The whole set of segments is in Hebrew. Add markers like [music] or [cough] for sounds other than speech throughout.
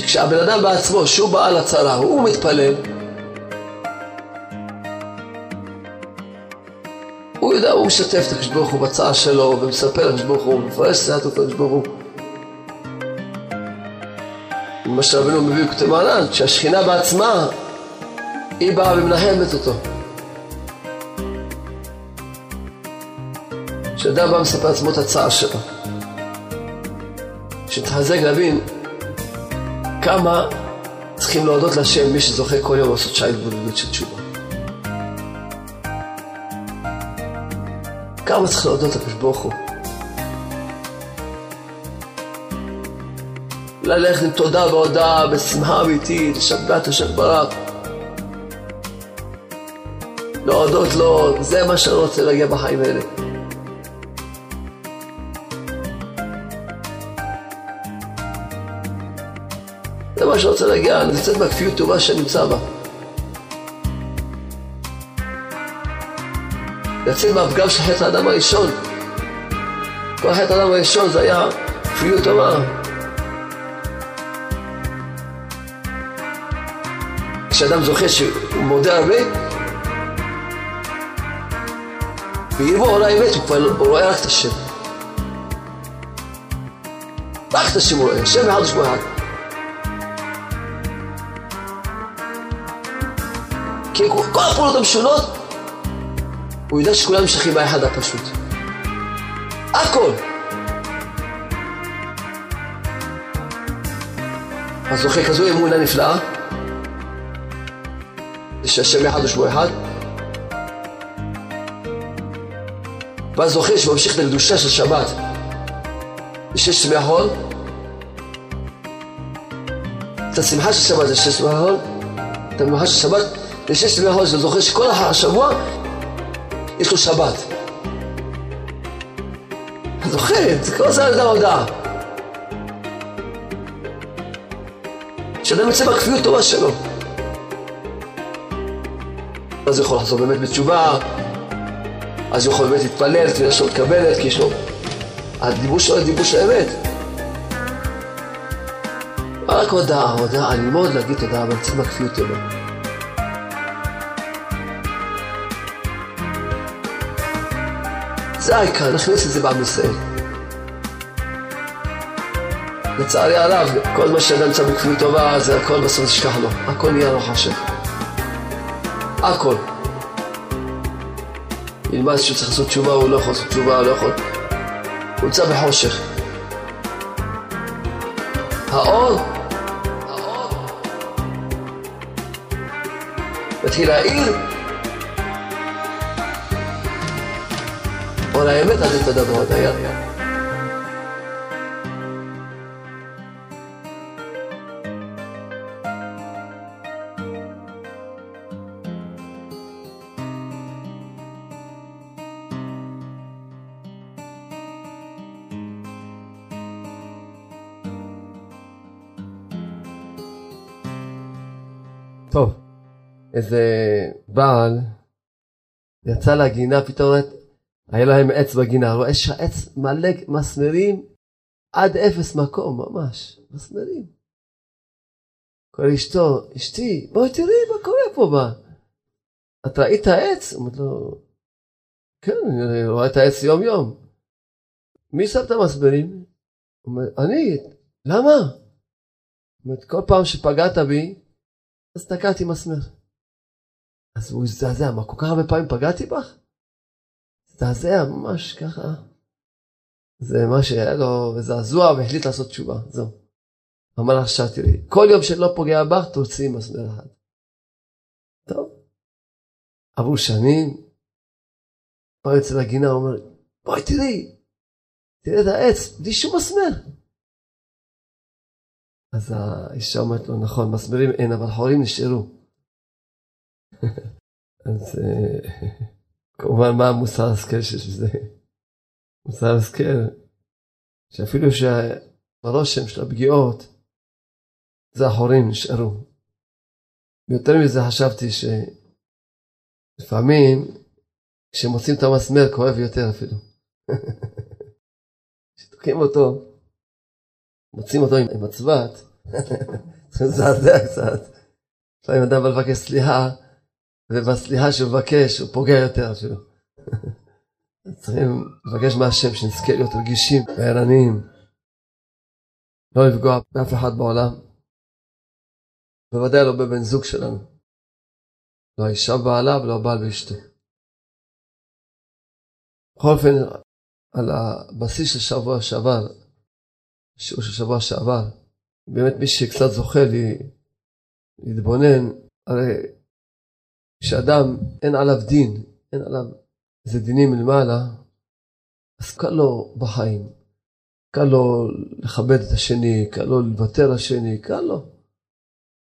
שכשהבן אדם בעצמו, שהוא בעל הצרה, הוא מתפלל, הוא יודע, הוא משתף את הקדוש ברוך הוא בצער שלו, ומספר לקדוש ברוך הוא, מפרש סייעתו לקדוש ברוך הוא. מה שרבנו מביא בכתב מעלן, שהשכינה בעצמה, היא באה ומנהמת אותו. שאדם בא ומספר לעצמו את הצער שלו. שתחזק להבין כמה צריכים להודות להשם מי שזוכה כל יום לעשות שעה התבודדות של תשובה. כמה צריך להודות לקדוש ברוך הוא. ללכת עם תודה והודאה, בשמחה אמיתית, לשבת השם ברק. להודות לו, זה מה שאני רוצה להגיע בחיים האלה. שאני רוצה להגיע, לצאת מהכפיות טובה שאני נמצא בה. לצאת מהפגם של חטא האדם הראשון. כל חטא האדם הראשון זה היה כפיות טובה. כשאדם זוכה שהוא מודה הרבה, ויבוא עול האמת, הוא כבר הוא רואה רק את השם. רק את השם הוא רואה, שם אחד ושמו אחד. כי כל הפעולות המשונות, הוא יודע שכולם נמשכים מהאחד הפשוט. הכל. אז זוכה כזו אמונה נפלאה, זה שהשם אחד ושמו אחד, ואז זוכה שממשיך את הקדושה של שבת, לשש ימי החול, את השמחה של שבת לשש ימי החול, את המנוחה של שבת לשש ימי החול, זוכה שכל השבוע יש לו שבת. זוכר, זה כל הזמן על ההודעה. שאדם יוצא בכפיות טובה שלו. אז הוא יכול לחזור באמת בתשובה, אז הוא יכול באמת להתפלל, תפילה שלו מתקבלת, כי יש לו... הדיבור שלו זה דיבור של אמת. רק הודעה, הודעה, ללמוד להגיד תודה, אבל צריך בכפיות טובה. זה העיקר, נכניס את זה בעם ישראל. לצערי הרב, כל מה שאדם נמצא בכפיות טובה, זה הכל בסוף נשכח לו. הכל נהיה לו חשך. הכל. ילמד שהוא צריך לעשות תשובה, הוא לא יכול לעשות תשובה, הוא לא יכול. הוא נמצא בחושך. האור, האור, מתחיל להעיר, אור האמת עד את הדבר הדייר. טוב, איזה בעל יצא לגינה, פתאום היה להם עץ בגינה, רואה שהעץ מלא מסמרים עד אפס מקום, ממש, מסמרים. קורא לאשתו, אשתי, בואי תראי מה קורה פה בה. את ראית העץ? אומרת לו, כן, אני רואה את העץ יום יום. מי שם את המסמרים? אומר, אני, למה? אומרת, כל פעם שפגעת בי, אז תקעתי מסמר. אז הוא הזדעזע, מה, כל כך הרבה פעמים פגעתי בך? הזדעזע ממש ככה. זה מה שהיה לו זעזוע והחליט לעשות תשובה, זהו. אמר לך עכשיו תראי, כל יום שלא פוגע בך תוציאי מסמר אחד. טוב. עברו שנים, בא אצל הגינה, הוא אומר, בואי תראי, תראי את העץ, בלי שום מסמר. אז האישה אומרת לו, נכון, מסמרים אין, אבל חורים נשארו. [laughs] אז כמובן, מה המוסר השכל שיש בזה? מוסר השכל, שאפילו שהרושם של הפגיעות, זה החורים נשארו. ויותר מזה חשבתי שלפעמים, כשמוצאים את המסמר, כואב יותר אפילו. [laughs] כשתוקעים אותו, מוצאים אותו עם הצבת, [laughs] צריכים לזעזע קצת. לפעמים אדם בא לבקש סליחה, ובסליחה שהוא מבקש הוא פוגע יותר אפילו. צריכים לבקש מהשם שנזכה להיות רגישים וערניים. לא לפגוע באף אחד בעולם. בוודאי לא בבן זוג שלנו. לא האישה בעלה ולא הבעל ואשתו. בכל אופן, על הבסיס של שבוע שעבר, שיעור של שבוע שעבר, באמת מי שקצת זוכה לי להתבונן, הרי כשאדם אין עליו דין, אין עליו איזה דינים מלמעלה, אז קל לו בחיים, קל לו לכבד את השני, קל לו לוותר לשני, קל לו.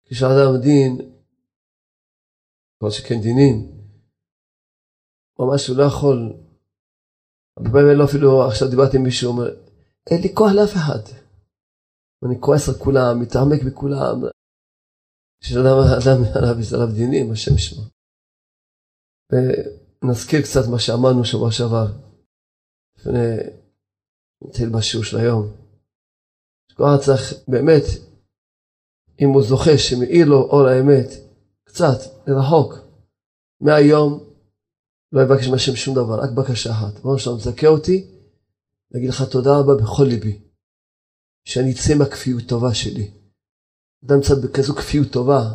כשאדם דין, כל שכן דינים, ממש הוא לא יכול, הרבה פעמים לא אפילו, עכשיו דיברתי עם מישהו, אומר, אין לי כוח לאף אחד. אני כועס על כולם, מתעמק בכולם. כשאדם אדם עליו דינים, השם ישמע. ונזכיר קצת מה שאמרנו שבוע שעבר. לפני, נתחיל בשיעור של היום. שכל צריך באמת, אם הוא זוכה שמאיר לו אור האמת, קצת, לרחוק, מהיום, לא יבקש מהשם שום דבר, רק בקשה אחת. בואו שלום, תזכה אותי, להגיד לך תודה רבה בכל ליבי. שאני אצא מהכפיות טובה שלי. אדם נמצא בכזו כפיות טובה,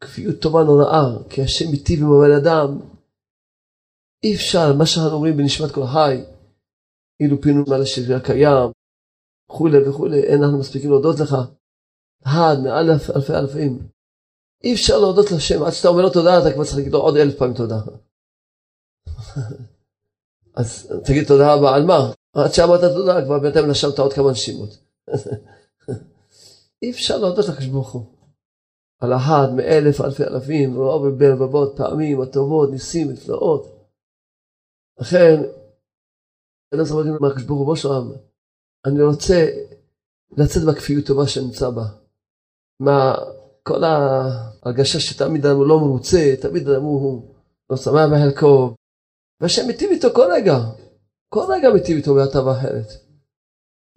כפיות טובה נוראה, כי השם מיטיב עם הבן אדם. אי אפשר, מה שאנחנו אומרים בנשמת כל החי, אילו פינו מעל השביל הקיים, וכולי וכולי, אין אנחנו מספיקים להודות לך. אחד מעל אלפי אלפים. אי אפשר להודות לשם, עד שאתה אומר לו תודה, אתה כבר צריך להגיד לו עוד אלף פעמים תודה. [laughs] אז תגיד תודה רבה על מה? עד שאמרת תודה, כבר בינתיים נשמת עוד כמה נשימות. [laughs] אי אפשר להודות לקדוש ברוך הוא. על אחד מאלף אלפי אלפים, ורוב ברבבות פעמים הטובות, ניסים, נפלאות. לכן, אני צריך להגיד מהקדוש ברוך הוא, שלום, אני רוצה לצאת מהכפיות טובה שאני נמצא בה. מה, כל ההרגשה שתמיד אדם לא מרוצה, תמיד אדם הוא לא שמח בחלקו, והשם מיטיב איתו כל רגע. כל רגע מיטיב איתו בהטבה אחרת.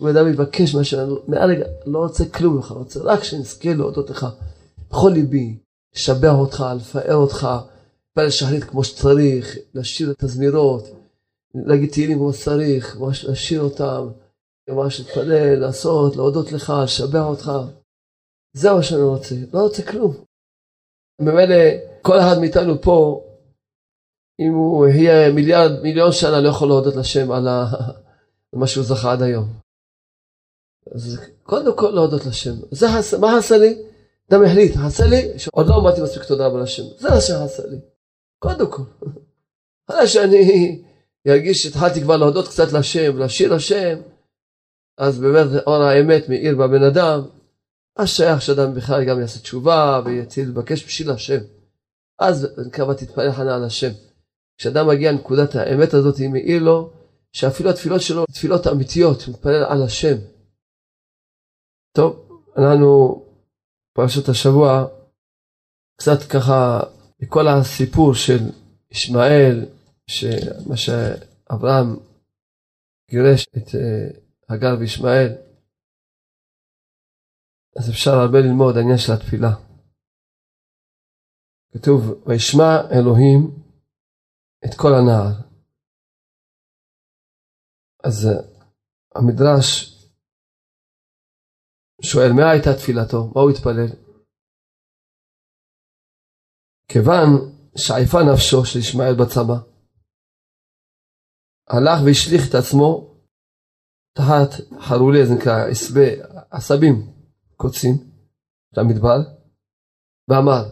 אם אדם יבקש מה שאני מעל רגע, לא רוצה כלום ממך, רוצה רק שנזכה להודות לך בכל ליבי, לשבח אותך, לפאר אותך, להתפלל שחרית כמו שצריך, לשיר את הזמירות, להגיד תהילים כמו שצריך, ממש לשיר אותם, ממש להתפלל, לעשות, להודות לך, לשבח אותך. זה מה שאני רוצה, לא רוצה כלום. ממילא כל אחד מאיתנו פה אם הוא יהיה מיליארד, מיליון שנה, לא יכול להודות לשם על, ה... מה שהוא זכה עד היום. אז קודם כל להודות לשם. זה. מה עשה לי? אדם החליט, עשה לי, שעוד לא אמרתי מספיק תודה רבה לשם. זה מה שעשה לי. קודם כל. אחרי שאני ארגיש שהתחלתי כבר להודות קצת לשם, לשיר לשם, אז באמת אור האמת מאיר בבן אדם, אז שייך שאדם בכלל גם יעשה תשובה ויציל לבקש בשביל השם. אז כמה תתפלל חנה על השם. כשאדם מגיע לנקודת האמת הזאת, היא מעיר לו שאפילו התפילות שלו, תפילות אמיתיות, מתפלל על השם. טוב, אנחנו פרשת השבוע, קצת ככה, מכל הסיפור של ישמעאל, מה שאברהם גירש את אה, הגר וישמעאל, אז אפשר הרבה ללמוד העניין של התפילה. כתוב, וישמע אלוהים את כל הנער. אז אה, המדרש שואל, מה הייתה תפילתו? מה הוא התפלל? כיוון שעייפה נפשו של ישמעאל בצבא, הלך והשליך את עצמו תחת חרולי, זה נקרא עשבים קוצים, למדבר, ואמר,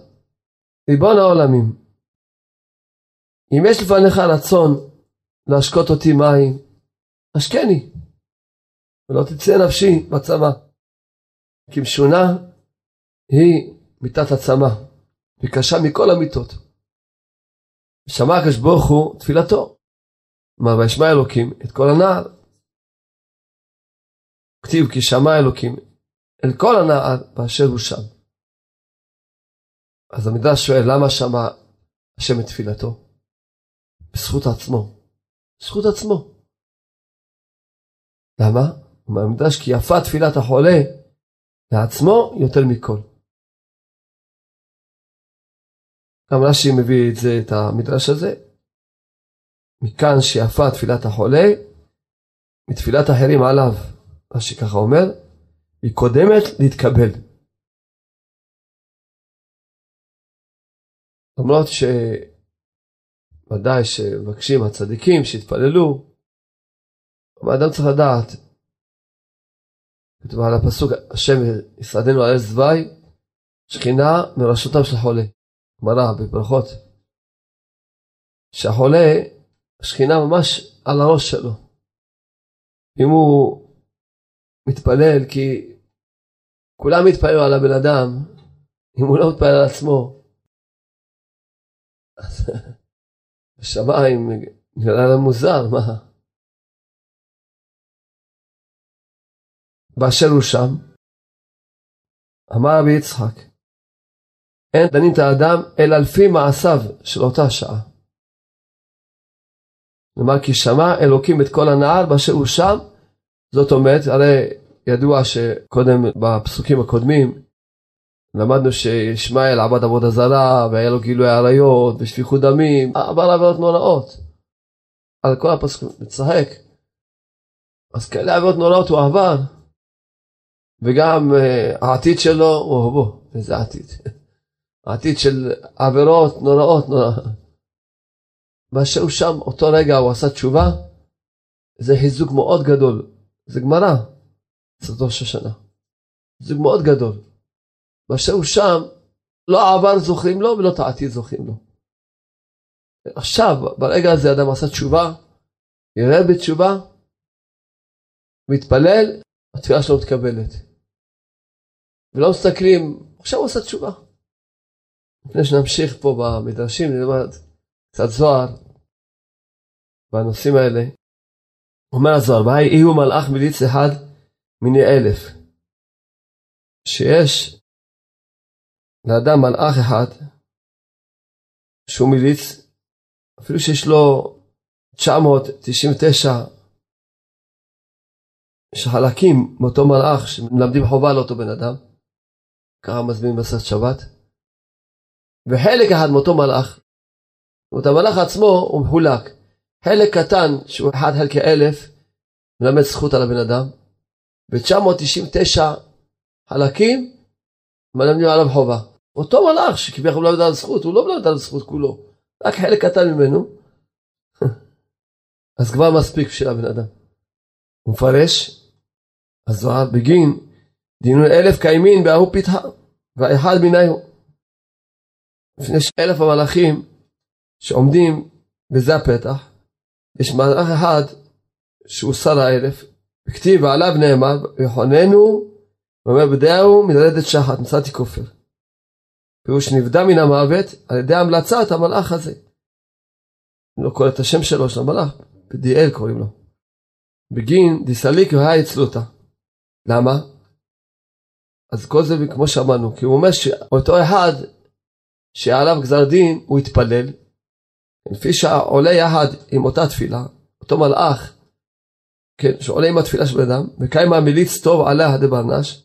ריבון העולמים, אם יש לפניך רצון להשקות אותי מים, השקני, ולא תצא נפשי בצבא. כי משונה היא מיתת הצמא, וקשה מכל המיתות. ושמע הקדוש ברוך הוא תפילתו. אמר וישמע אלוקים את כל הנער. כתיב כי שמע אלוקים אל כל הנער באשר הוא שם. אז המדרש שואל למה שמע השם את תפילתו? בזכות עצמו. בזכות עצמו. למה? הוא מהמדרש כי יפה תפילת החולה לעצמו יותר מכל. גם רש"י מביא את זה, את המדרש הזה. מכאן שיפה תפילת החולה, מתפילת אחרים עליו, רש"י ככה אומר, היא קודמת להתקבל. למרות שוודאי שמבקשים הצדיקים שיתפללו, אבל אדם צריך לדעת, כתוב על הפסוק, השם יסעדנו על עז זווי, שכינה מראשותם של חולה. גמרא בברכות, שהחולה, השכינה ממש על הראש שלו. אם הוא מתפלל, כי כולם מתפללו על הבן אדם, אם הוא לא מתפלל על עצמו, אז [laughs] בשמיים נראה להם מוזר, מה? באשר הוא שם, אמר רבי יצחק, אין דנים את האדם אלא לפי מעשיו של אותה שעה. נאמר כי שמע אלוקים את כל הנער באשר הוא שם, זאת אומרת, הרי ידוע שקודם בפסוקים הקודמים למדנו שישמעאל עבד עבודה זרה והיה לו גילוי עריות ושפיכות דמים, עבר עבירות נוראות. על כל הפסוקים, מצחק. אז כאלה עבירות נוראות הוא עבר. וגם uh, העתיד שלו, או בוא, איזה עתיד. [laughs] העתיד של עבירות נוראות נוראות. מה שהוא שם, אותו רגע הוא עשה תשובה, זה חיזוק מאוד גדול. זה גמרא, סרטו ראש השנה. חיזוק מאוד גדול. מה שהוא שם, לא העבר זוכרים לו ולא את העתיד זוכרים לו. עכשיו, ברגע הזה אדם עשה תשובה, יראה בתשובה, מתפלל, התפילה שלו מתקבלת. ולא מסתכלים, עכשיו הוא עושה תשובה. לפני שנמשיך פה במדרשים, נלמד קצת זוהר בנושאים האלה. אומר הזוהר, והי יהיו מלאך מליץ אחד מיני אלף. שיש לאדם מלאך אחד שהוא מליץ, אפילו שיש לו 999 יש חלקים מאותו מלאך שמלמדים חובה לאותו בן אדם, ככה מזמין מסעת שבת. וחלק אחד מאותו מלאך, זאת אומרת המלאך עצמו הוא מחולק. חלק קטן שהוא 1 חלקי אלף מלמד זכות על הבן אדם, ו-999 חלקים מלמדים עליו חובה. אותו מלאך שכביכול מלמד על זכות, הוא לא מלמד על זכות כולו, רק חלק קטן ממנו. [laughs] אז כבר מספיק בשביל הבן אדם. הוא מפרש, הזוהר בגין דינון אלף קיימין בהוא פיתחה, והאחד מניהו. לפני אלף המלאכים שעומדים בזה הפתח, יש מלאך אחד שהוא שר האלף, וכתיב ועליו נאמר, ויחוננו, ואומר בדעהו מלרדת שחת, מצאתי כופר. פירוש נבדה מן המוות על ידי המלצת המלאך הזה. אני לא קורא את השם שלו של המלאך, בדיאל קוראים לו. בגין דיסליק והי אצלותה. למה? אז כל זה כמו שאמרנו, כי הוא אומר שאותו אחד שעליו גזר דין, הוא התפלל. לפי שעולה יחד עם אותה תפילה, אותו מלאך, כן, שעולה עם התפילה של בן אדם, וקיימה מליץ טוב עליה דברנש,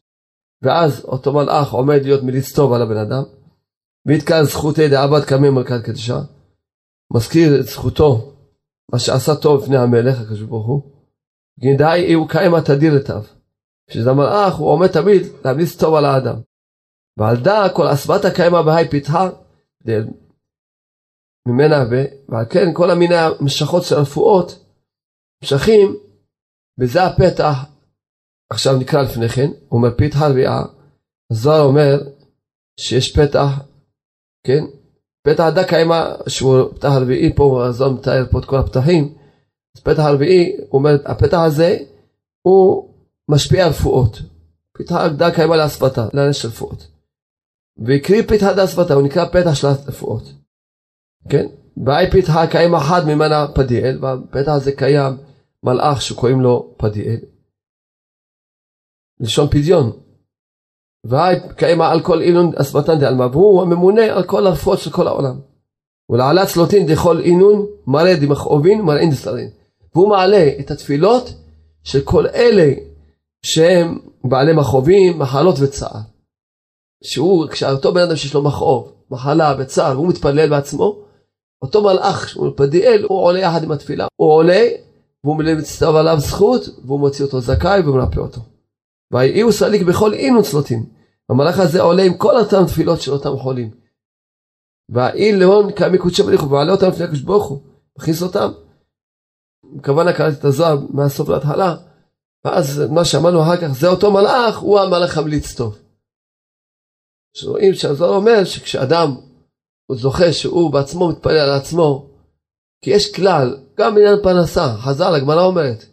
ואז אותו מלאך עומד להיות מליץ טוב על הבן אדם, ויתקן זכותי דעבד קמי מלכת קדשה, מזכיר את זכותו, מה שעשה טוב לפני המלך, הקדוש ברוך הוא, גנדאי הוא קיימה תדיר לתיו. שזה המלאך, הוא עומד תמיד להמליץ טוב על האדם. ועל דא כל אסבתא קיימא בהאי פיתחה, ממנה ו... ועל כן כל המיני המשכות של הרפואות, משכים, וזה הפתח, עכשיו נקרא לפני כן, הוא אומר פיתחה רביעה, הזוהר אומר שיש פתח, כן, פתח הדא קיימא, שהוא פתח הרביעי פה, הזוהר מתאר פה את כל הפתחים, אז פתח הרביעי, הוא אומר, הפתח הזה הוא משפיע על רפואות. פיתחה אגדה קיימה להשפתה, לעניין של רפואות. והקריא פיתחה להשפתה, הוא נקרא פתח של רפואות. כן? והי פיתחה קיים אחד ממנה פדיאל, והפתח הזה קיים מלאך שקוראים לו פדיאל. לשון פדיון. והי קיימה על כל אינון אספתן דעלמה, והוא הממונה על כל הרפואות של כל העולם. ולעלת סלוטין דכל אינון מראה דמכאובין מראין דסלין. והוא מעלה את התפילות של כל אלה שהם בעלי מכאובים, מחלות וצער. שהוא, כשאותו בן אדם שיש לו מכאוב, מחלה וצער, הוא מתפלל בעצמו, אותו מלאך, שהוא פדיאל, הוא עולה יחד עם התפילה. הוא עולה, והוא מצטרף עליו זכות, והוא מוציא אותו זכאי ומרפא אותו. ויהי הוא סליק בכל אינוץ צלוטין. המלאך הזה עולה עם כל אותן תפילות של אותם חולים. והאיל להון קמי קודשי בריחו, ועלה אותם לפני הקדוש ברוך הוא, מכניס אותם. כוונה קראתי את הזוהר מהסוף להתחלה, ואז מה שאמרנו אחר כך, זה אותו מלאך, הוא המלאך המליץ טוב. שרואים שהזוהר אומר שכשאדם הוא זוכה שהוא בעצמו מתפלל על עצמו, כי יש כלל, גם בעניין פרנסה, חז"ל, הגמרא אומרת,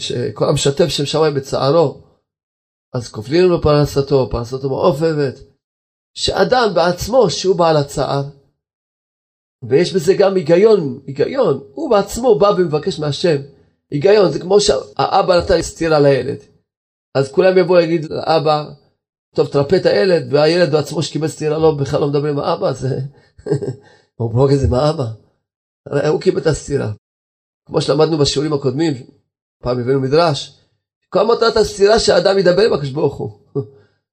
שכל המשתף שם שמיים בצערו, אז כופלים לו פרנסתו, פרנסתו מעופבת, שאדם בעצמו, שהוא בעל הצער, ויש בזה גם היגיון, היגיון, הוא בעצמו בא ומבקש מהשם, היגיון, זה כמו שהאבא נתן סטירה לילד, אז כולם יבואו להגיד לאבא, טוב תרפא את הילד, והילד בעצמו שקיבל סטירה לא, בכלל לא מדבר עם האבא, זה... [laughs] הוא בלוג את זה מהאבא. הוא קיבל את הסטירה. כמו שלמדנו בשיעורים הקודמים, פעם הבאנו מדרש, כל מטרת הסתירה שהאדם ידבר עם הקדוש ברוך הוא. [laughs]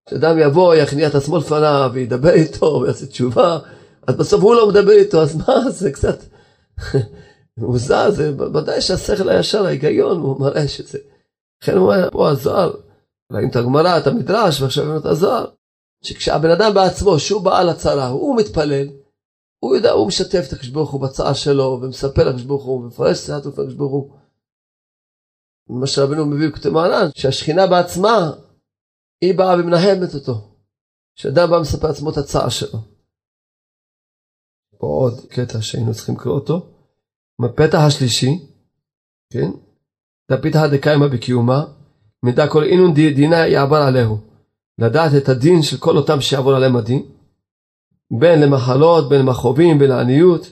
שאדם יבוא, יכניע את עצמו לפניו, וידבר איתו, ויעשה תשובה, אז בסוף הוא לא מדבר איתו, אז מה, זה קצת [laughs] מוזר, זה ודאי שהשכל הישר, ההיגיון, הוא מראה שזה. לכן הוא אומר, פה הזוהר, ראינו את הגמרא, את המדרש, ועכשיו ראינו את הזוהר, שכשהבן אדם בעצמו, שהוא בעל הצרה, הוא מתפלל, הוא יודע, הוא משתף את הקדוש ברוך הוא בצער שלו, ומספר לקדוש ברוך הוא, ומפרש את לקדוש ברוך הוא. מה שרבנו מביא בכתב מעלן, שהשכינה בעצמה, היא באה ומנהמת אותו. שאדם בא ומספר לעצמו את הצער שלו. עוד קטע שהיינו צריכים לקרוא אותו. בפתח השלישי, כן? דפיתא דקיימא בקיומה, מידע כל אינון דינה יעבר עליהו. לדעת את הדין של כל אותם שיעבור עליהם הדין. בין למחלות, בין למכאובים, בין לעניות.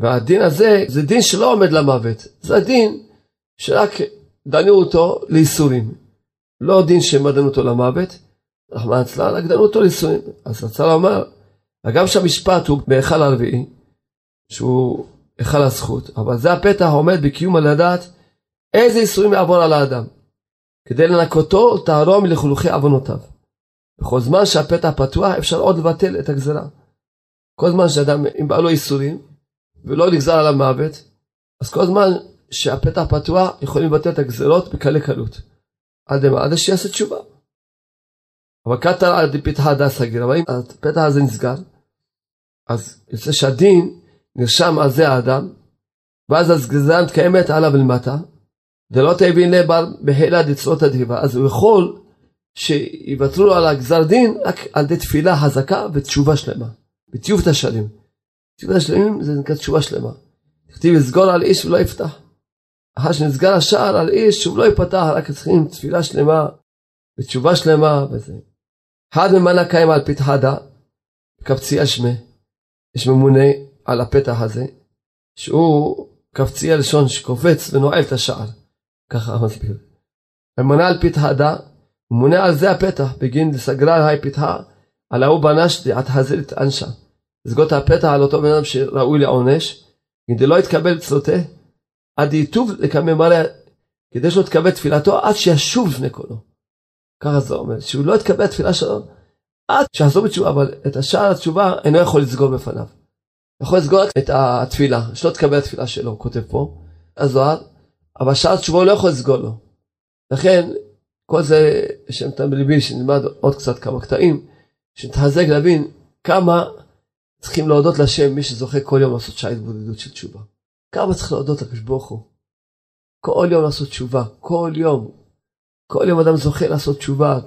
והדין הזה זה דין שלא עומד למוות. זה הדין שרק דנו אותו לייסורים. לא דין שמדנו אותו למוות, רחמנא ליצלן, רק דנו אותו לייסורים. אז רצה לומר, הגם שהמשפט הוא בהיכל הרביעי, שהוא היכל הזכות, אבל זה הפתח העומד בקיום על הדעת איזה ייסורים יעבור על האדם, כדי לנקותו טהרו מלכלוכי עוונותיו. בכל זמן שהפתח פתוח אפשר עוד לבטל את הגזרה. כל זמן שאדם, אם בא לו ייסורים, ולא נגזר עליו מוות, אז כל זמן שהפתח פתוח, יכולים לבטל את הגזרות בקלי קלות. עד למה? עד שיעשה תשובה. אבל קטר עד פתחה דה סגיר, אבל אם הפתח הזה נסגר, אז יוצא שהדין נרשם על זה האדם, ואז הגזרה מתקיימת עליו למטה, דלא תבין לבר בחילה דצרות הדהיבה, אז הוא יכול שיוותרו לו על הגזר דין רק על ידי תפילה חזקה ותשובה שלמה, בטיוב תשלים. תשובה תשלמים זה נקרא תשובה שלמה. תכתיב לסגור על איש ולא יפתח. אחר שנסגר השער על איש שהוא לא ייפתח, רק צריכים תפילה שלמה ותשובה שלמה וזה. אחד ממנה קיים על פתחדה, קפצי אשמה, יש ממונה על הפתח הזה, שהוא קפצי הלשון שקופץ ונועל את השער, ככה מסביר. ממונה על פתחדה, ממונה על זה הפתח, בגין סגרה היי פתחה, על ההוא בנש דעת חזירת אנשה. לסגור את הפתח על אותו בן אדם שראוי לעונש, כדי לא יתקבל צלותה. עד יטוב לקמא מראה, כדי שלא תקבל תפילתו עד שישוב לפני קולו. ככה זה אומר, שהוא לא יתקבל תפילה שלו עד שיחזור בתשובה, אבל את השער התשובה אינו יכול לסגור בפניו. יכול לסגור את התפילה, שלא תקבל התפילה שלו, הוא כותב פה, הזוהר, אבל שער התשובה הוא לא יכול לסגור לו. לכן, כל זה שם תם בליבי, שנלמד עוד קצת כמה קטעים, שנתחזק להבין כמה צריכים להודות לשם מי שזוכה כל יום לעשות שעה התבודדות של תשובה. כמה צריך להודות לקדוש ברוך הוא. כל יום לעשות תשובה, כל יום. כל יום אדם זוכה לעשות תשובה,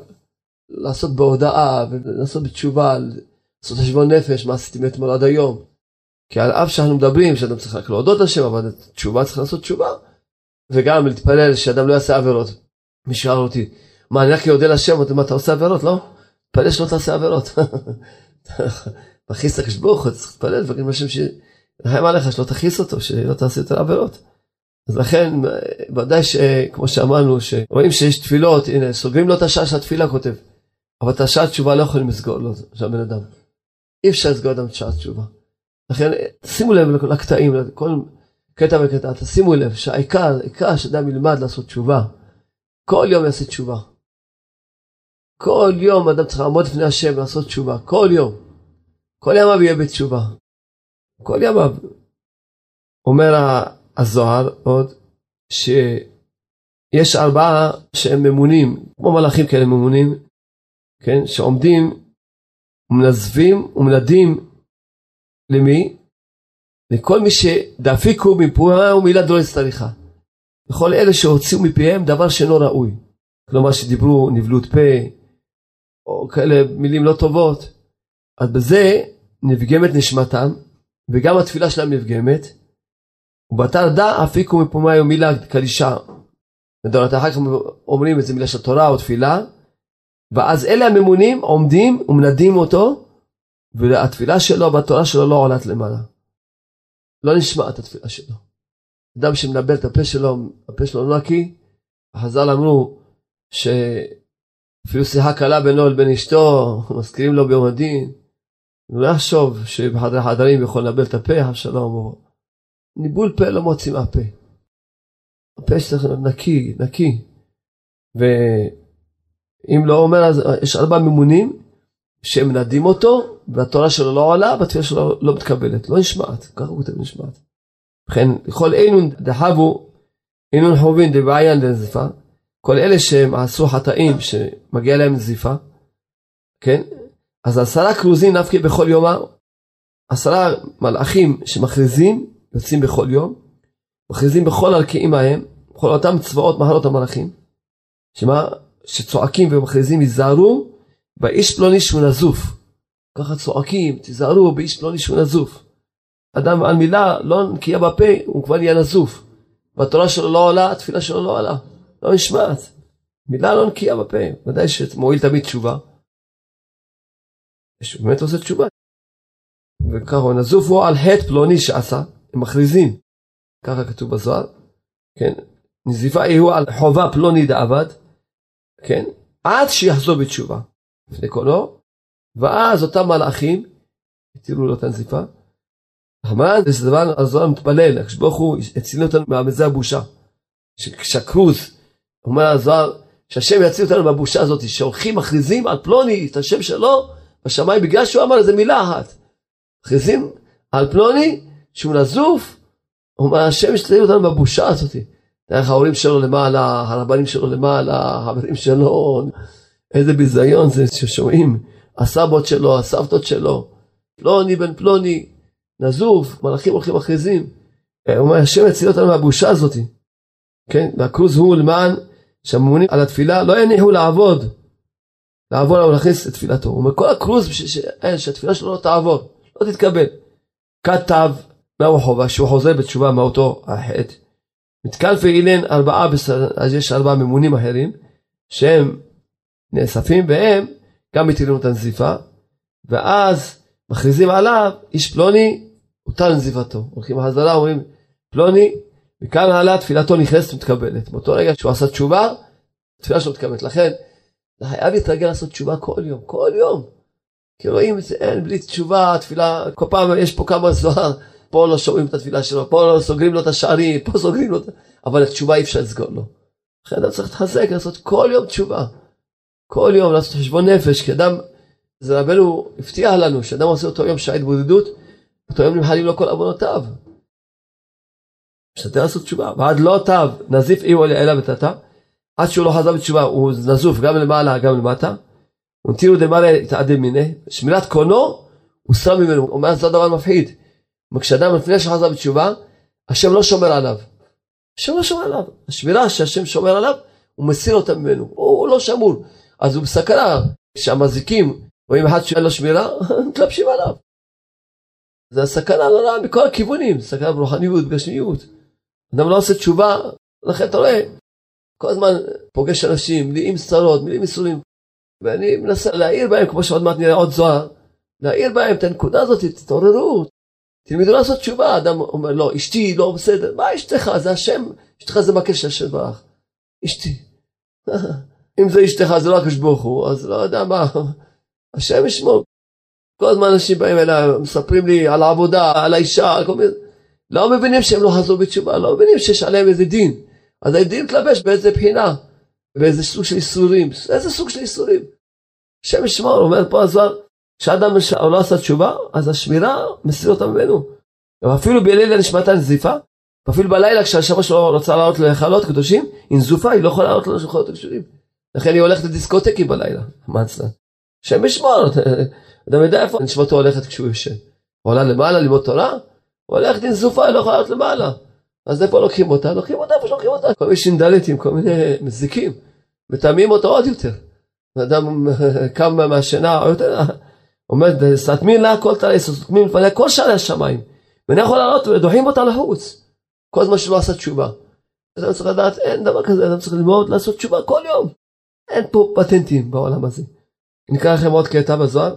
לעשות בהודאה ולעשות בתשובה, לעשות חשבון נפש, מה עשיתי מאתמול עד היום. כי על אף שאנחנו מדברים שאדם צריך רק להודות לשם, אבל תשובה צריך לעשות תשובה. וגם להתפלל שאדם לא יעשה עבירות. מי שאל אותי, מה אני רק יודה לשם, מה אתה עושה עבירות? לא? תפלל שלא תעשה עבירות. [laughs] מכניס את הקדוש ברוך צריך להתפלל דברים לשם רחם עליך שלא תכעיס אותו, שלא תעשה יותר עבירות. אז לכן, ודאי שכמו שאמרנו, שרואים שיש תפילות, הנה, סוגרים לו את השעה של התפילה כותב, אבל את השעה התשובה לא יכולים לסגור לו, של הבן אדם. אי אפשר לסגור אדם את שעה התשובה. לכן, שימו לב לקטעים, לכל קטע וקטע, תשימו לב שהעיקר, העיקר שאדם ילמד לעשות תשובה. כל יום יעשה תשובה. כל יום אדם צריך לעמוד לפני השם לעשות תשובה, כל יום. כל ימיו יהיה בתשובה. כל ימיו. אומר הזוהר עוד, שיש ארבעה שהם ממונים, כמו מלאכים כאלה ממונים, כן, שעומדים ומנזבים ומנדים למי? לכל מי שדפיקו מפועה ומילה דורס תהליכה. לכל אלה שהוציאו מפיהם דבר שאינו ראוי. כלומר שדיברו נבלות פה, או כאלה מילים לא טובות. אז בזה נפגמת נשמתם, וגם התפילה שלהם נפגמת. ובתר דע אפיקו מפומאי ומילה קדישה. אחר כך אומרים איזה מילה של תורה או תפילה, ואז אלה הממונים עומדים ומנדים אותו, והתפילה שלו והתורה שלו לא עולת למעלה. לא נשמעת התפילה שלו. אדם שמנבל את הפה שלו, הפה שלו נקי, החז"ל אמרו שאפילו שיחה קלה בינו לבין אשתו, מזכירים לו ביום הדין, לא יחשוב שבחדרי חדרים יכול לנבל את הפה, אבשלום, או ניבול פה לא מוציא מהפה. הפה שלך נקי, נקי. ואם לא אומר, אז יש ארבע ממונים שמנדים אותו, והתורה שלו לא עולה, והתפילה שלו לא מתקבלת, לא נשמעת, ככה הוא כותב נשמעת. ובכן, לכל אינון דחבו, אינון חובין דבעיין לנזיפה, כל אלה שהם עשו חטאים שמגיע להם נזיפה, כן? אז עשרה כרוזים נפקי בכל יומם, עשרה מלאכים שמכריזים, יוצאים בכל יום, מכריזים בכל ערכיים ההם, בכל אותם צבאות מהלות המלאכים, שמה? שצועקים ומכריזים, ייזהרו באיש פלוני שהוא נזוף. ככה צועקים, תיזהרו באיש פלוני שהוא נזוף. אדם על מילה לא נקייה בפה, הוא כבר נהיה נזוף. והתורה שלו לא עולה, התפילה שלו לא עולה. לא נשמעת. מילה לא נקייה בפה. ודאי שמועיל תמיד תשובה. שהוא באמת עושה תשובה. וככה הוא נזוף הוא על חטא פלוני שעשה, הם מכריזים. ככה כתוב בזוהר. כן. נזיפה יהיו על חובה פלוני דעבד. כן. עד שיחזור בתשובה. לפני קולו. ואז אותם מלאכים התירו לו את הנזיפה. המן זה דבר הזוהר מתפלל, הקדוש ברוך הוא הציל אותנו מהמזה הבושה. כשהכרוז, אומר הזוהר, שהשם יציל אותנו מהבושה הזאת, שהולכים מכריזים על פלוני את השם שלו בשמיים בגלל שהוא אמר איזה מילה אחת. מכריזים על פלוני שהוא נזוף, אומר השם יציל אותנו מהבושה הזאת. דרך ההורים שלו למעלה, הרבנים שלו למעלה, החברים שלו, איזה ביזיון זה ששומעים, הסבות שלו, הסבתות שלו, פלוני בן פלוני, נזוף, מלאכים הולכים מכריזים. הוא אומר, השם יציל אותנו מהבושה הזאת. כן, והכרוז הוא למען שהממונים על התפילה לא יניחו לעבוד, לעבוד או להכניס את תפילתו. הוא אומר, כל הכרוז בשביל שהתפילה שלו לא תעבור, לא תתקבל. כתב מהו חובה, שהוא חוזר בתשובה מאותו החטא. מתקן ואילן ארבעה, אז יש ארבעה ממונים אחרים, שהם נאספים והם גם מטילים את הנזיפה, ואז מכריזים עליו, איש פלוני, הותר נזיפתו. הולכים בחזרה, אומרים, פלוני, מכאן הלאה תפילתו נכנסת ומתקבלת. באותו רגע שהוא עשה תשובה, תפילה שלו מתקבלת. לכן, אתה חייב להתרגל לעשות תשובה כל יום, כל יום. כי רואים את זה, אין, בלי תשובה, תפילה, כל פעם יש פה כמה זוהר, פה לא שומעים את התפילה שלו, פה לא סוגרים לו את השערים, פה סוגרים לו את... אבל התשובה אי אפשר לסגור לו. לכן אתה צריך להתחזק, לעשות כל יום תשובה. כל יום לעשות חשבון נפש, כי אדם זה רבנו הבטיח לנו שאדם עושה אותו יום שעה התבודדות, אותו יום נמחלים לו כל עוונותיו. משתדל לעשות תשובה, ועד לא תב נזיף איהו אלא ותתה, עד שהוא לא חזר בתשובה, הוא נזוף גם למעלה גם למטה, ונטירו דמעלה יתעדם מיני, שמירת קונו, הוא שם ממנו, הוא אומר זה הדבר מפחיד. כשאדם לפני שחזר בתשובה, השם לא שומר עליו. השם לא שומר עליו. השמירה שהשם שומר עליו, הוא מסיר אותה ממנו, הוא לא שמור. אז הוא בסכנה, כשהמזיקים רואים אחד שאין לו שמירה, [laughs] מתלבשים עליו. זה הסכנה נוראה מכל הכיוונים, סכנה ברוחניות, בגשמיות. אדם לא עושה תשובה, לכן אתה רואה, כל הזמן פוגש אנשים, מלאים צרות, מלאים ייסורים, ואני מנסה להעיר בהם, כמו שעוד מעט נראה עוד זוהר, להעיר בהם את הנקודה הזאת, תתעוררו, תלמדו לעשות תשובה, אדם אומר, לא, אשתי לא בסדר, מה אשתך? זה השם, אשתך זה מקל של השם ברח. אשתי. [laughs] אם זה אשתך, זה לא הקדוש ברוך הוא, אז לא יודע מה, [laughs] השם ישמור. כל הזמן אנשים באים אליי, מספרים לי על העבודה, על האישה, על כל מיני... לא מבינים שהם לא חזרו בתשובה, לא מבינים שיש עליהם איזה דין. אז הדין מתלבש באיזה בחינה. באיזה סוג של איסורים, איזה סוג של איסורים? השם ישמור, אומר פה הזוהר, כשאדם לא עשה תשובה, אז השמירה מסיר אותה ממנו. אפילו בלילה נשמתה נזיפה, ואפילו בלילה כשהשמש לא רוצה לעלות להיכלות קדושים, היא נזופה, היא לא יכולה לעלות להיכלות קדושים. לכן היא הולכת לדיסקוטקים בלילה, מה אצלה? השם ישמור, אדם יודע איפה נשמתו הולכת כשהוא ישן. עולה למעלה ללמוד תורה, הולכת עם זופה, היא לא יכולה לעלות למעלה. אז איפה לוקחים אותה? לוקחים אותה איפה שלוקחים אותה. כל מיני שינדלטים, כל מיני מזיקים. מטמאים אותו עוד יותר. אדם [laughs] קם מהשינה, עומד, סתמין לה כל תלה, סתמין לפניה כל שערי השמיים. ואני יכול לעלות ודוחים אותה לחוץ. כל זמן שלא עשה תשובה. אדם צריך לדעת, אין דבר כזה, אדם צריך ללמוד לעשות תשובה כל יום. אין פה פטנטים בעולם הזה. נקרא לכם עוד קטע בזוהר,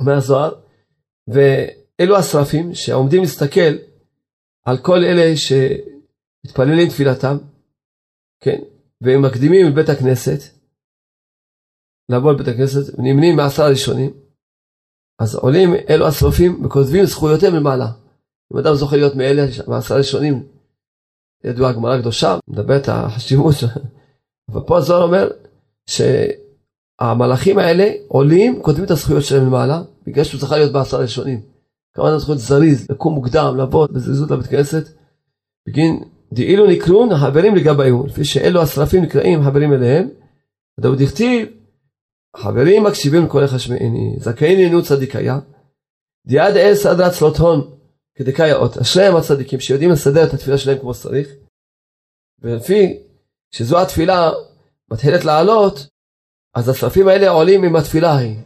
אומר הזוהר, ואלו השרפים שעומדים להסתכל על כל אלה שמתפללים תפילתם, כן, והם מקדימים לבית הכנסת, לבוא לבית הכנסת, ונמנים מעשר הראשונים, אז עולים אלו השרופים וכותבים זכויותיהם למעלה. אם אדם זוכה להיות מאלה מעשר הראשונים, ידוע הגמרא הקדושה, מדברת החשיבות, [laughs] אבל פה הזוהר אומר שהמלאכים האלה עולים, כותבים את הזכויות שלהם למעלה, בגלל שהוא צריך להיות בעשר הראשונים. כמובן להיות זריז, לקום מוקדם, לבוא בזריזות לבית כנסת, בגין דאילו נקרון החברים לגביהו, לפי שאלו השרפים נקראים חברים אליהם, ודאוד הכתיב, חברים מקשיבים לכל החשמעיני, זכאים לעינות צדיקיה, דיעד אל סדרת צלוטהון כדקאי האות, אשריהם הצדיקים שיודעים לסדר את התפילה שלהם כמו שצריך, ולפי שזו התפילה מתחילת לעלות, אז השרפים האלה עולים עם התפילה ההיא.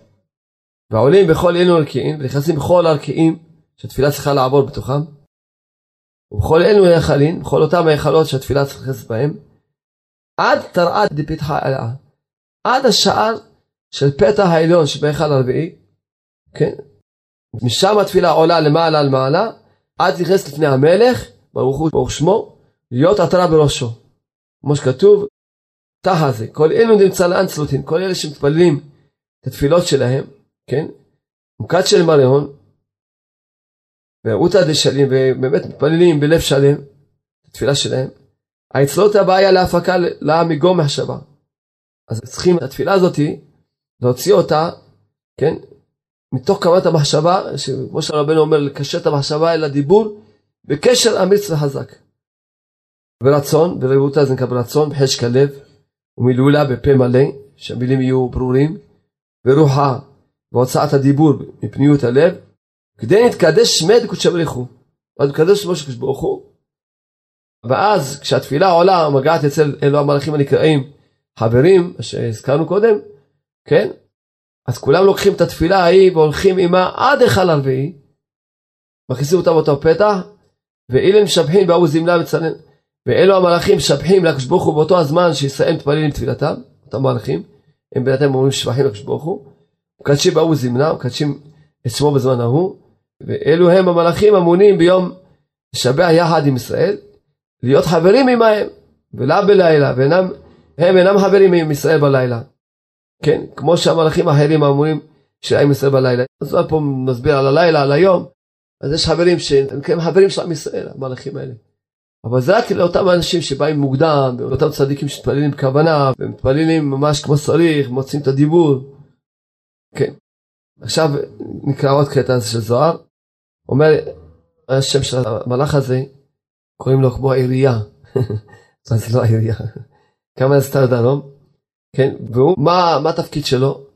ועולים בכל אלו ערכיים, ונכנסים בכל הערכיים שהתפילה צריכה לעבור בתוכם. ובכל אלו היכלים, בכל אותם היכלות שהתפילה צריכה להיכנס בהם, עד תרעד דפתחה אלאה, עד השער של פתח העליון שבהיכל הרביעי, כן? משם התפילה עולה למעלה למעלה, עד נכנס לפני המלך, ברוך הוא ברוך שמו, להיות עטרה בראשו. כמו שכתוב, תא הזה, כל אלו נמצא לאן צלוטין, כל אלה שמתפללים את התפילות שלהם, כן? מוקד של מריון, ועותא דשלים, ובאמת מתפללים בלב שלם, התפילה שלהם. האצלות הבעיה להפקה לה מגו מחשבה. אז צריכים את התפילה הזאתי, להוציא אותה, כן? מתוך קמת המחשבה, שכמו שרבנו אומר, לקשר את המחשבה אל הדיבור, בקשר אמיץ וחזק. ברצון, ברבותא זה נקרא ברצון, בחשק הלב, ומילולה בפה מלא, שהמילים יהיו ברורים, ורוחה והוצאת הדיבור מפניות הלב, כדי להתקדש שמד קודשא בריך הוא. אז מקדש שמו של קדוש ברוך הוא. ואז כשהתפילה עולה, מגעת אצל אלו המלאכים הנקראים חברים, שהזכרנו קודם, כן? אז כולם לוקחים את התפילה ההיא והולכים עימה עד היכל הרביעי, מכניסים אותה באותו פתח, ואילן משבחים בהוא זמלה מצנן. ואלו המלאכים משבחים לקדוש ברוך הוא באותו הזמן שיסיים תפלל עם תפילתם, אותם מלאכים, הם בינתיים אומרים שבחים לקדוש ברוך הוא, מקדשים בהוא זמנה, מקדשים את שמו בזמן ההוא, ואלו הם המלאכים המונים ביום לשבח יחד עם ישראל, להיות חברים עמהם, ולא בלילה, ואינם, הם אינם חברים עם ישראל בלילה. כן, כמו שהמלאכים האחרים האמונים של עם ישראל בלילה. אז פה מסביר על הלילה, על היום, אז יש חברים שהם חברים של עם ישראל, המלאכים האלה. אבל זה רק לאותם אנשים שבאים מוקדם, ואותם צדיקים שמתפללים בכוונה, ומתפללים ממש כמו שצריך, מוצאים את הדיבור. כן. עכשיו נקרא עוד קטע של זוהר. אומר השם של המלאך הזה, קוראים לו כמו העירייה. [laughs] אז לא העירייה. כמה זה סתר דרום. כן, והוא, מה, מה התפקיד שלו?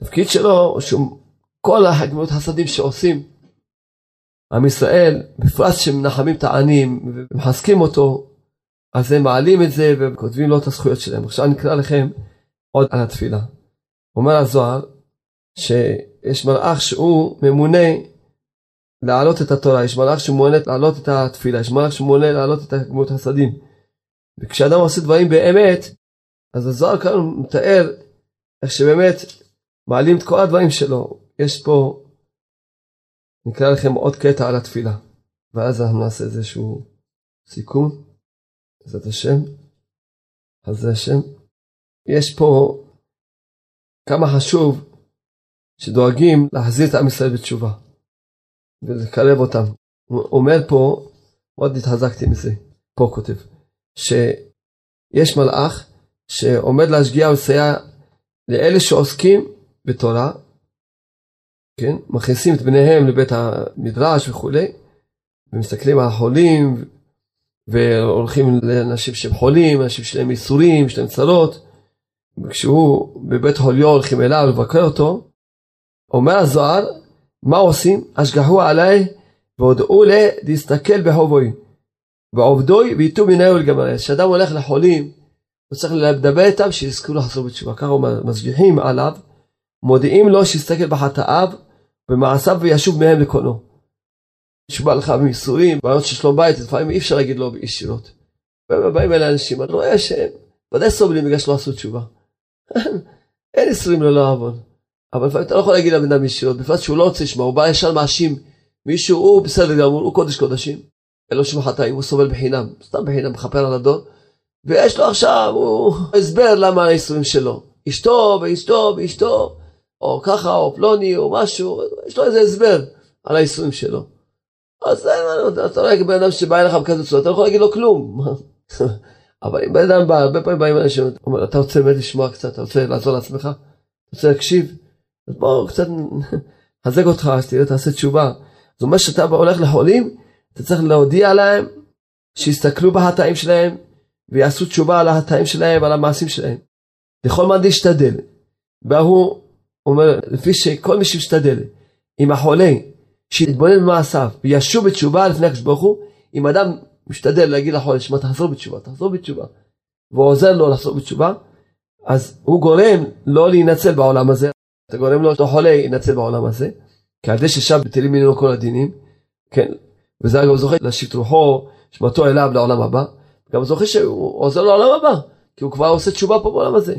התפקיד שלו שהוא כל הגמילות חסדים שעושים עם ישראל, בפרט שמנחמים את העניים ומחזקים אותו, אז הם מעלים את זה וכותבים לו את הזכויות שלהם. עכשיו אני אקרא לכם עוד על התפילה. אומר הזוהר, שיש מלאך שהוא ממונה להעלות את התורה, יש מלאך שממונה להעלות את התפילה, יש מלאך שממונה להעלות את הגמות חסדים. וכשאדם עושה דברים באמת, אז הזוהר כאן מתאר איך שבאמת מעלים את כל הדברים שלו. יש פה, נקרא לכם עוד קטע על התפילה, ואז אנחנו נעשה איזשהו סיכום, בעזרת השם, חסדי השם. יש פה כמה חשוב שדואגים להחזיר את עם ישראל בתשובה ולקרב אותם. הוא אומר פה, מאוד התחזקתי מזה, פה כותב, שיש מלאך שעומד להשגיע ולסייע לאלה שעוסקים בתורה, כן, מכניסים את בניהם לבית המדרש וכולי, ומסתכלים על החולים, והולכים לאנשים שהם חולים, אנשים שלהם ייסורים, שלהם צרות, וכשהוא בבית חוליו הולכים אליו לבקר אותו, אומר הזוהר, מה עושים? השגחו עליי והודעו לה להסתכל בחובוי. ועובדוי וייתו מנהו לגמרי. כשאדם הולך לחולים, הוא צריך לדבר איתם שיזכו לחזור בתשובה. ככה הוא משגיחים עליו, מודיעים לו שיסתכל בחטאיו במעשיו וישוב מהם לקונו. נשבע לך מייסורים, בעיות של שלום בית, לפעמים אי אפשר להגיד לו ישירות. באים אלה אנשים, אני רואה שהם ודאי סובלים בגלל שלא עשו תשובה. [laughs] אין ייסורים ללא עוון. אבל לפעמים אתה לא יכול להגיד לבן אדם ישירות, בפרט שהוא לא רוצה לשמוע, הוא בא ישר מאשים מישהו, הוא בסדר גמור, הוא קודש קודשים. אין לו שום חטאים, הוא סובל בחינם, סתם בחינם, מכפר על הדור. ויש לו עכשיו, הוא הסבר למה הייסורים שלו. אשתו ואשתו ואשתו, או ככה, או פלוני, או משהו, יש לו איזה הסבר על הייסורים שלו. אז אין, אתה רואה בן אדם שבא אליך בכזה צורה, אתה לא יכול להגיד לו כלום. [laughs] אבל אם בן אדם בא, הרבה פעמים באים אנשים, אומר, אתה רוצה באמת לשמוע קצת, אתה רוצה לעזור לעצמך, אתה רוצה להקשיב, אז בוא קצת [laughs] נחזק אותך, אז תראה, תעשה תשובה. זאת אומרת שאתה הולך לחולים, אתה צריך להודיע להם שיסתכלו בהטעים שלהם ויעשו תשובה על ההטעים שלהם ועל המעשים שלהם. לכל מה להשתדל. והוא אומר, לפי שכל מי שישתדל עם החולה, שיתבונן במעשיו וישוב בתשובה לפני הקדוש ברוך הוא, אם אדם משתדל להגיד לחולה, שמע תחזור בתשובה, תחזור בתשובה, והוא עוזר לו לחזור בתשובה, אז הוא גורם לא להינצל בעולם הזה, אתה גורם לו, אותו חולה ינצל בעולם הזה, כי על זה ששם בטלים ממנו כל הדינים, כן, וזה אגב זוכה להשיב רוחו, שמתו אליו לעולם הבא, גם זוכה שהוא עוזר לעולם הבא, כי הוא כבר עושה תשובה פה בעולם הזה.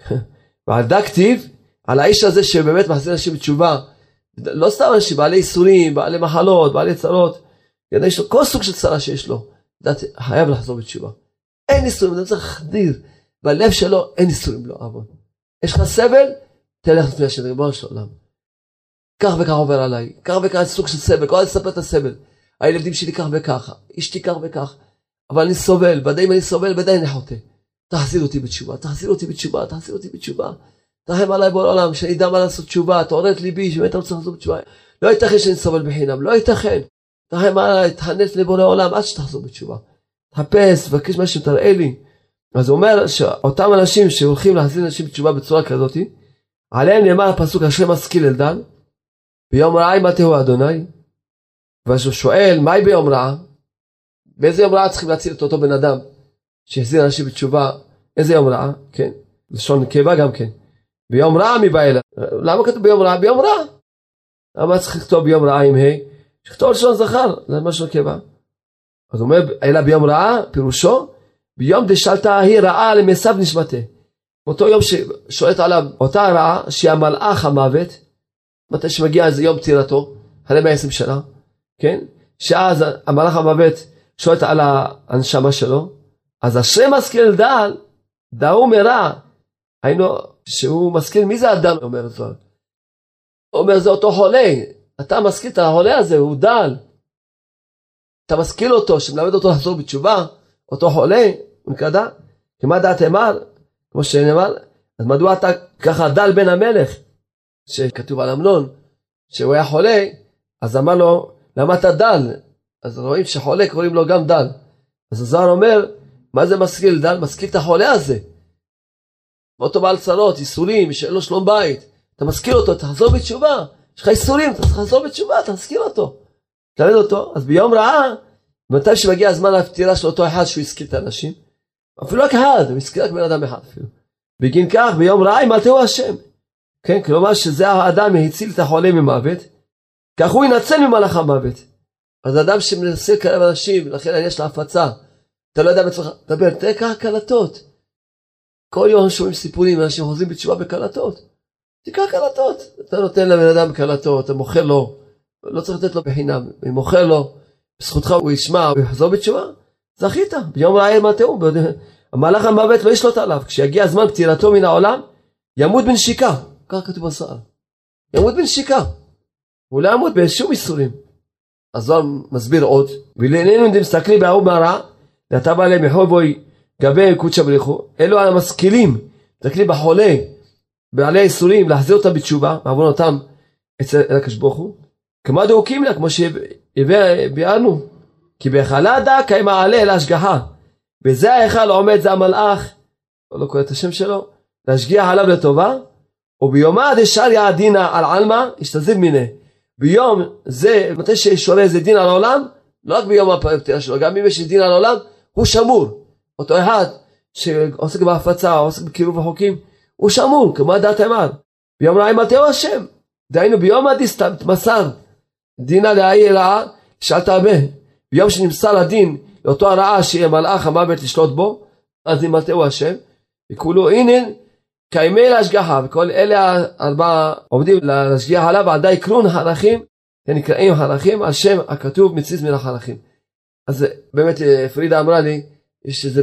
[laughs] ועל דה כתיב, על האיש הזה שבאמת מחזיר אנשים בתשובה, לא סתם אנשים, בעלי איסורים, בעלי מחלות, בעלי צרות, יש לו כל סוג של צרה שיש לו, לדעתי, חייב לחזור בתשובה. אין איסורים, אתה צריך להחדיר, בלב שלו אין איסורים לא עוון. יש לך סבל, תלך לפני השם, ריבונו של עולם. כך וכך עובר עליי, כך וכך סוג של סבל, כל הזמן לספר את הסבל. הילדים שלי כך וככה, אשתי כך וכך, אבל אני סובל, ודאי אם אני סובל, ודאי אני חוטא. תחזיר אותי בתשובה, תחזיר אותי בתשובה, תחזיר אותי בתשובה. תרחם עליי בורא עולם, אדע מה לעשות תשובה, תעורר את ליבי, שבאמת אני רוצה לעשות בתשובה. לא ייתכן שאני סובל בחינם, לא ייתכן. תרחם עליי, תחנף לבורא עולם עד שתחזור בתשובה. תחפש, תבקש משהו, תראה לי. אז הוא אומר שאותם אנשים שהולכים להחזיר אנשים בתשובה בצורה כזאת, עליהם נאמר הפסוק אשרי משכיל אלדן, ביום רעה ימתהו אדוני, ואז הוא שואל, מהי ביום רעה? באיזה יום רעה צריכים להציל את אותו בן אדם שהחזיר אנשים בתשובה? איזה יום רעה? כן, לשון נקבה גם כן. ביום רע אליו? למה כתוב ביום רע? ביום רע. למה צריך לכתוב ביום רעה עם ה'? שכתוב לשון זכר, זה מה שנקבה. אז אומר, אלא ביום רעה, פירושו, ביום דשאלתה ההיא רעה למסב נשמתה. אותו יום ששואלת עליו אותה רעה, שהיא המלאך המוות, מתי שמגיע איזה יום פטירתו, אחרי 120 שנה, כן? שאז המלאך המוות שואלת על הנשמה שלו, אז אשרי משכיל דל, דאו מרע. היינו, שהוא משכיל, מי זה הדל? אומר זוהר. אומר זה אותו חולה, אתה משכיל את החולה הזה, הוא דל. אתה משכיל אותו, שמלמד אותו לחזור בתשובה, אותו חולה, הוא נקרא דל. כי מה דעת אמר? כמו שנאמר, אז מדוע אתה ככה דל בן המלך? שכתוב על אמנון, שהוא היה חולה, אז אמר לו, למה אתה דל? אז רואים שחולה קוראים לו גם דל. אז הזוהר אומר, מה זה משכיל דל? משכיל את החולה הזה. ואותו בעל צרות, ייסורים, שאין לו שלום בית. אתה מזכיר אותו, תחזור בתשובה. יש לך ייסורים, אתה צריך לחזור בתשובה, תזכיר אותו. תלמד אותו. אז ביום רעה, מתי שמגיע הזמן לפטירה של אותו אחד שהוא הזכיר את האנשים, אפילו רק אחד, הוא הזכיר רק בן אדם אחד אפילו. בגין כך, ביום רעה ימלטהו השם. כן, כלומר שזה האדם הציל את החולה ממוות, כך הוא ינצל ממלאך המוות. אז אדם שמנסה לקרב אנשים, לכן יש לה הפצה. אתה לא יודע בעצמך, דבר, תראה ככה קלטות. כל יום שומעים סיפורים, אנשים חוזרים בתשובה בקלטות. תקרא קלטות. אתה נותן לבן אדם קלטות, אתה מוכר לו, לא צריך לתת לו בחינם, אם מוכר לו, בזכותך הוא ישמע, הוא יחזור בתשובה, זכית, ביום רעי מטעו, המהלך המוות לא ישלוט עליו, כשיגיע זמן פטירתו מן העולם, ימות בנשיקה, ככה כתוב בסער, ימות בנשיקה, הוא לא ימות בשום איסורים. הזוהר מסביר עוד, ולעינינו אם מסתכלים בהוא מהרע, ואתה בא להם מחובוי גבי קודשא בריחו, אלו המשכילים, מסתכלים בחולה, בעלי האיסורים, להחזיר אותם בתשובה, אותם אצל הקדוש ברוך הוא. כמו דאוקים לה, כמו שביארנו, כי בהיכלה דקה הם העלה ההשגחה. בזה ההיכל עומד זה המלאך, לא קורא את השם שלו, להשגיח עליו לטובה, וביומא דשאר דינא על עלמא, השתזיב מיניה. ביום זה, מתי ששורה איזה דין על העולם, לא רק ביום הפטירה שלו, גם אם יש דין על העולם, הוא שמור. אותו אחד שעוסק בהפצה, עוסק בקירוב החוקים, הוא שמור, כמו דעת אמר. ביום רעי מטהו השם. דהיינו ביום הדיסטם מסר דינא להעיר רעה, שאלת הרבה. ביום שנמסר הדין לאותו הרעה שיהיה מלאך המוות לשלוט בו, אז ימלטהו השם. וכולו הנה קיימי להשגחה, וכל אלה הארבעה עומדים להשגיח עליו על די קרון הלכים, נקראים הלכים על שם הכתוב מציז מן החלכים. אז באמת פרידה אמרה לי, יש איזה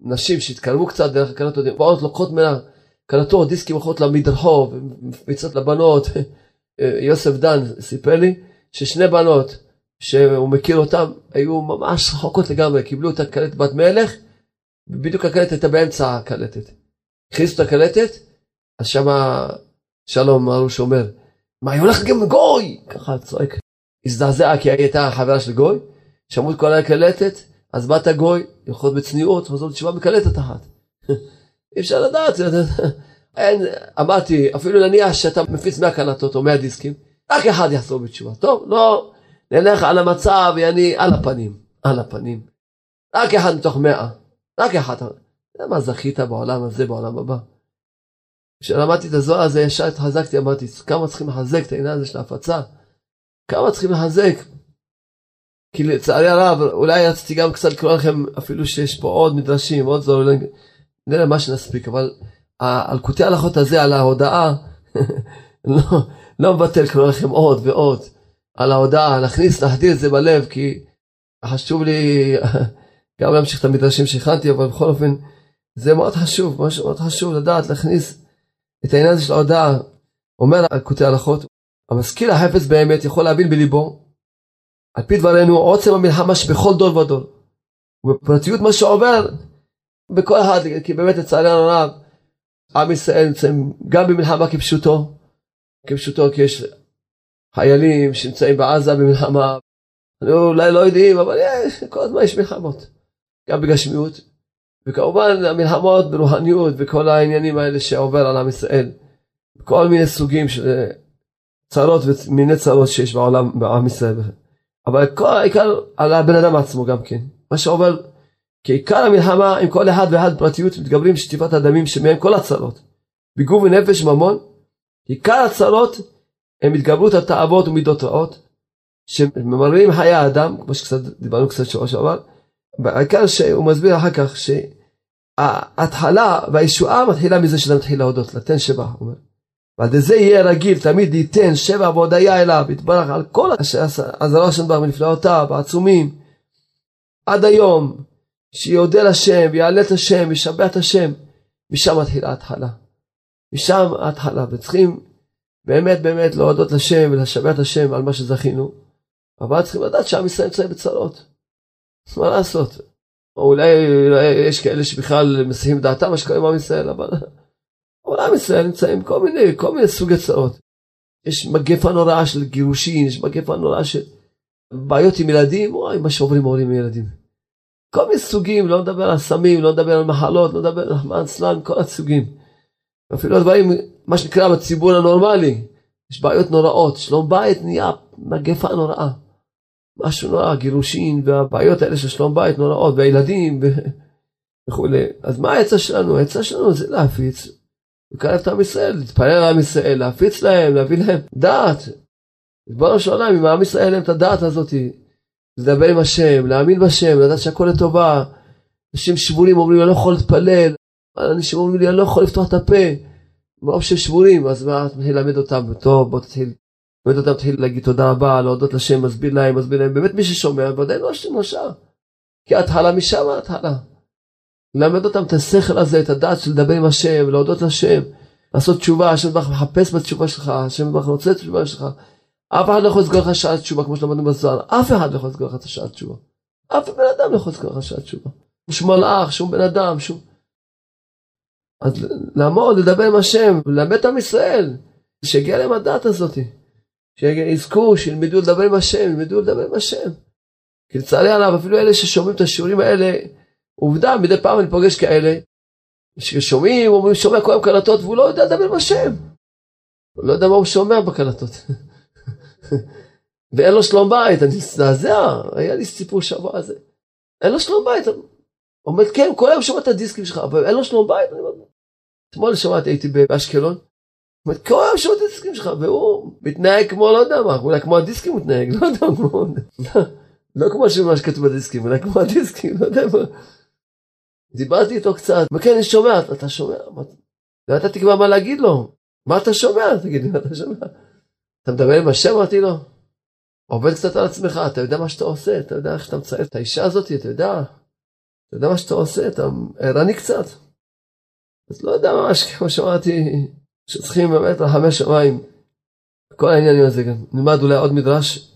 נשים שהתקרבו קצת דרך הקלטות, באות לוקחות ממנה קלטות, דיסקים הולכות למדרחוב, מפיצות לבנות. [laughs] יוסף דן סיפר לי ששני בנות שהוא מכיר אותן היו ממש רחוקות לגמרי, קיבלו את הקלטת בת מלך, ובדיוק הקלטת הייתה באמצע הקלטת. הכניסו את הקלטת, אז שמה שלום הרוש אומר, מה היא הולכת גם לגוי? ככה צועק. הזדעזעה כי היא הייתה חברה של גוי, שמעו את כל הקלטת, אז בת הגוי, יכולת בצניעות, חוזרות תשובה בקלטת אחת. [laughs] אי אפשר לדעת, אין, אמרתי, אפילו נניח שאתה מפיץ 100 קלטות או 100 דיסקים, רק אחד יחזור בתשובה. טוב, לא, נלך על המצב, יעני, על הפנים, על הפנים. רק אחד מתוך 100, רק אחד. מה זכית בעולם הזה, בעולם הבא. כשלמדתי את הזוהר הזה, ישר התחזקתי, אמרתי, כמה צריכים לחזק את העניין הזה של ההפצה? כמה צריכים לחזק? כי לצערי הרב, אולי רציתי גם קצת לקרוא לכם, אפילו שיש פה עוד מדרשים, עוד זוהר, נראה מה שנספיק, אבל על קוטעי ההלכות הזה, על ההודעה, [laughs] לא, לא מבטל לקרוא לכם עוד ועוד על ההודעה, להכניס, להחדיר את זה בלב, כי חשוב לי [laughs] גם להמשיך את המדרשים שהכנתי, אבל בכל אופן, זה מאוד חשוב, משהו מאוד חשוב לדעת להכניס את העניין הזה של ההודעה. אומר על קוטעי הלכות, המשכיל החפץ באמת יכול להבין בליבו, על פי דברינו, עוצם המלחמה שבכל דור ודור. ובפרטיות מה שעובר בכל אחד, כי באמת לצערנו הרב, עם ישראל נמצאים גם במלחמה כפשוטו, כפשוטו כי יש חיילים שנמצאים בעזה במלחמה, אולי לא יודעים, אבל יש, כל הזמן יש מלחמות, גם בגשמיות, וכמובן המלחמות ברוחניות וכל העניינים האלה שעובר על עם ישראל, כל מיני סוגים של צרות ומיני צרות שיש בעולם, בעם ישראל. אבל כל העיקר על הבן אדם עצמו גם כן. מה שעובר, כי עיקר המלחמה עם כל אחד ואחד פרטיות מתגברים שטיפת הדמים שמהם כל הצרות. בגוף ונפש ממון, עיקר הצרות הם התגברות התאוות ומידות רעות, שממררים חיי האדם, כמו שקצת דיברנו קצת שבוע שעבר, העיקר שהוא מסביר אחר כך שההתחלה והישועה מתחילה מזה שאתה מתחיל להודות, לתן שבע, הוא אומר. ועל זה יהיה רגיל תמיד ייתן שבע והודיה אליו, יתברך על כל הזרה של דבר מנפלאותיו העצומים, עד היום, שיודה לשם, ויעלה את השם, וישבח את השם, משם מתחילה ההתחלה. משם ההתחלה, וצריכים באמת באמת להודות לשם ולשבח את השם על מה שזכינו, אבל צריכים לדעת שעם ישראל נמצא בצרות. מה לעשות? או אולי, אולי יש כאלה שבכלל מסיימים דעתם מה שקורה עם עם ישראל, אבל עם ישראל נמצאים כל מיני, כל מיני סוגי צרות. יש מגפה נוראה של גירושין, יש מגפה נוראה של בעיות עם ילדים, וואי, מה שעוברים הורים עם ילדים. כל מיני סוגים, לא מדבר על סמים, לא מדבר על מחלות, לא מדבר על רחמן סלן, כל הסוגים. אפילו הדברים, מה שנקרא בציבור הנורמלי, יש בעיות נוראות, שלום בית נהיה מגפה נוראה. משהו נורא, גירושין והבעיות האלה של שלום בית נוראות, והילדים וכולי. אז מה העצה שלנו? העצה שלנו זה להפיץ לקרב את עם ישראל, להתפלל על עם ישראל, להפיץ להם, להביא להם דעת. ריבונו של עולם, אם עם ישראל להם את הדעת הזאת, לדבר עם השם, להאמין בשם, לדעת שהכל לטובה. אנשים שבורים אומרים, אני לא יכול להתפלל. אנשים אומרים לי, אני לא יכול לפתוח את הפה. מרוב שהם שבורים, אז מה, אתה מתחיל ללמד אותם, טוב, בוא תתחיל, ללמד אותם, תתחיל להגיד תודה רבה, להודות לשם, מסביר להם, מסביר להם, באמת מי ששומע, ודאי לא השם רשע. כי ההתחלה משם ההתחלה. ללמד אותם את השכל הזה, את הדעת של לדבר עם השם, להודות לשם, לעשות תשובה, השם יתברך מחפש בתשובה שלך, השם יתברך רוצה את התשובה שלך. אף אחד לא יכול לסגור לך שעת תשובה כמו שלמדנו בזוהר, אף אחד לא יכול לסגור לך את השעת תשובה. אף בן אדם לא יכול לסגור לך שעת תשובה. שום מלאך, שום בן אדם, שום... אז לעמוד, לדבר עם השם, ללמד את עם ישראל, שיגיע להם הדעת הזאת. שיזכו, שילמדו לדבר עם השם, ילמדו לדבר עם השם. כי לצערי הרב, אפילו אלה ששומעים את השיעורים האלה, עובדה, מדי פעם אני פוגש כאלה, ששומעים, אומרים, שומע כל היום קלטות, והוא לא יודע לדבר עם השם. הוא לא יודע מה הוא שומע בקלטות. [laughs] ואין לו שלום בית, אני מזדעזע, היה לי סיפור שבוע הזה. אין לו שלום בית. אומר, כן, כל היום שומע את הדיסקים שלך, אבל אין לו שלום בית. אתמול שמעתי, הייתי באשקלון, אומר, כל היום שומע את הדיסקים שלך, והוא מתנהג כמו, לא יודע מה, אולי כמו הדיסקים מתנהג, לא יודע, כמו... [laughs] לא כמו מה שכתוב בדיסקים, אולי כמו הדיסקים, לא יודע מה. דיברתי איתו קצת, וכן, אני שומע, אתה שומע? ידעתי כבר מה להגיד לו. מה אתה שומע? תגיד לי, מה אתה שומע? אתה מדבר עם השם? אמרתי לו. עובד קצת על עצמך, אתה יודע מה שאתה עושה, אתה יודע איך שאתה מצייר את האישה הזאת, אתה יודע, אתה יודע מה שאתה עושה, אתה ערני קצת. אז לא יודע ממש, כמו שאמרתי, שצריכים באמת רחמי שמיים. כל העניינים הזה. נלמד אולי עוד מדרש,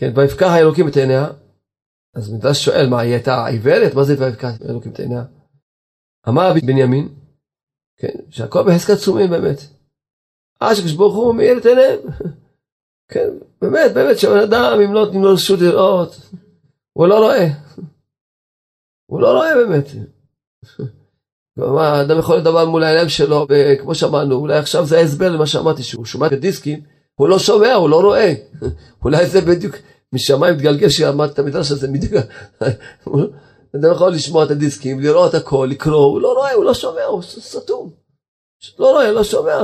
כן, ויפקח האלוקים את עיניה. אז מדרש שואל, מה, היא הייתה עיוורת? מה זה ויפקח האלוקים את עיניה? אמר בנימין, כן, שהכל בחזקת צומים באמת. עד שקדוש ברוך הוא מאיר את עיניהם. [laughs] כן, באמת, באמת, שבן אדם, אם לא נותנים לו רשות לראות, הוא לא רואה. [laughs] הוא לא רואה באמת. [laughs] כלומר, אדם יכול לדבר מול העיניים שלו, וכמו שאמרנו, אולי עכשיו זה ההסבר למה שאמרתי, שהוא שומע את הדיסקים, הוא לא שומע, הוא לא רואה. אולי זה בדיוק, משמיים מתגלגל שאמרתי את המדרש הזה, בדיוק. אדם יכול לשמוע את הדיסקים, לראות הכל, לקרוא, הוא לא רואה, הוא לא שומע, הוא סתום. לא רואה, לא שומע.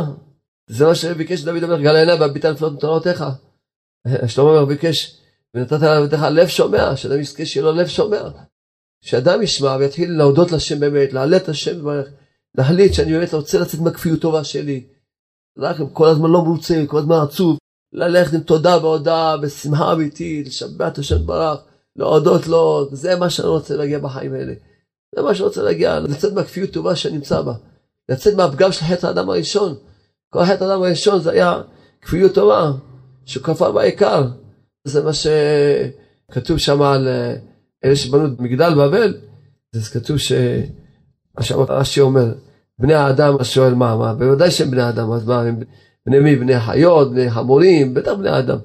זה מה שביקש דוד המלך, גל העיניים והביטה לפנות תורותיך. שלמה המלך ביקש, ונתת לעבודך לב שומע, שאדם יזכה שיהיה לו לב שומע. שאדם ישמע ויתחיל להודות לשם באמת, להעלה את השם וברך, להחליט שאני באמת רוצה לצאת מהכפיות טובה שלי. רק כל הזמן לא מרוצה, כל הזמן עצוב, ללכת עם תודה והודאה, בשמחה אמיתית, לשבח את השם ברך, להודות לו, זה מה שאני רוצה להגיע בחיים האלה. זה מה שאני רוצה להגיע, לצאת מהכפיות טובה שאני נמצא בה. לצאת מהפגם של חטא האדם הראשון. כל חטא האדם הראשון זה היה כפיות טובה, שהוא בעיקר. זה מה שכתוב שם על אה, אלה שבנו את מגדל בבל, אז כתוב ש... מה שאמר רש"י אומר, בני האדם, אז שואל מה, מה, בוודאי שהם בני אדם, אז מה, הם בני מי? בני חיות, בני חמורים, בטח בני האדם.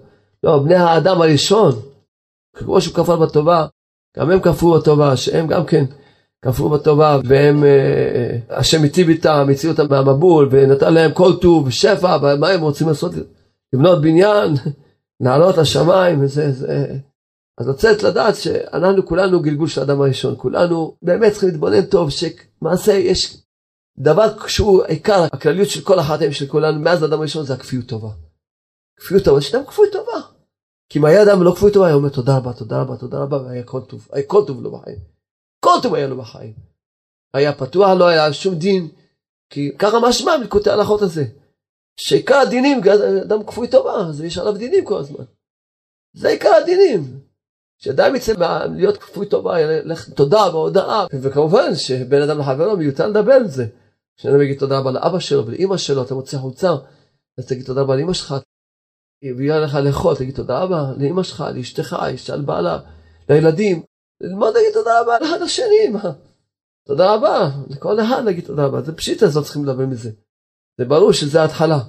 לא, בני האדם הראשון, כמו שהוא כפר בטובה, גם הם כפרו בטובה, שהם גם כן כפרו בטובה, והם, אה, אה, השם היטיב איתם, הציל אותם מהמבול, ונתן להם כל טוב, שפע, ומה הם רוצים לעשות? לבנות בניין, [laughs] לעלות לשמיים, וזה, זה... אז לצאת לדעת שאנחנו כולנו גלגול של האדם הראשון, כולנו באמת צריכים להתבונן טוב, שמעשה יש דבר שהוא עיקר הכלליות של כל החטאים של כולנו, מאז האדם הראשון זה הכפיות טובה. כפיות טובה, שאדם כפוי טובה. כי אם היה אדם לא כפוי טובה, היה אומר תודה רבה, תודה רבה, תודה רבה, והיה כל טוב, היה כל טוב לו בחיים. כל טוב היה לו בחיים. היה פתוח, לא היה שום דין, כי ככה משמע מקוטע ההלכות הזה. שעיקר הדינים, אדם כפוי טובה, אז יש עליו דינים כל הזמן. זה עיקר הדינים. שאדם יצא להיות כפוי טובה, ילך תודה והודאה, וכמובן שבן אדם לחברו מיותר לדבר על זה. שאדם יגיד תודה רבה לאבא שלו ולאמא שלו, אתה מוצא חולצה, אז תגיד תודה רבה לאמא שלך, הביאה לך לאכול, תגיד תודה רבה לאמא שלך, לאשתך, אשתה על בעלה, לילדים, ללמוד להגיד תודה רבה לאחד השני, מה? תודה רבה, לכל אחד להגיד תודה רבה, זה פשיטה, לא צריכים לדבר מזה. זה ברור שזה ההתחלה.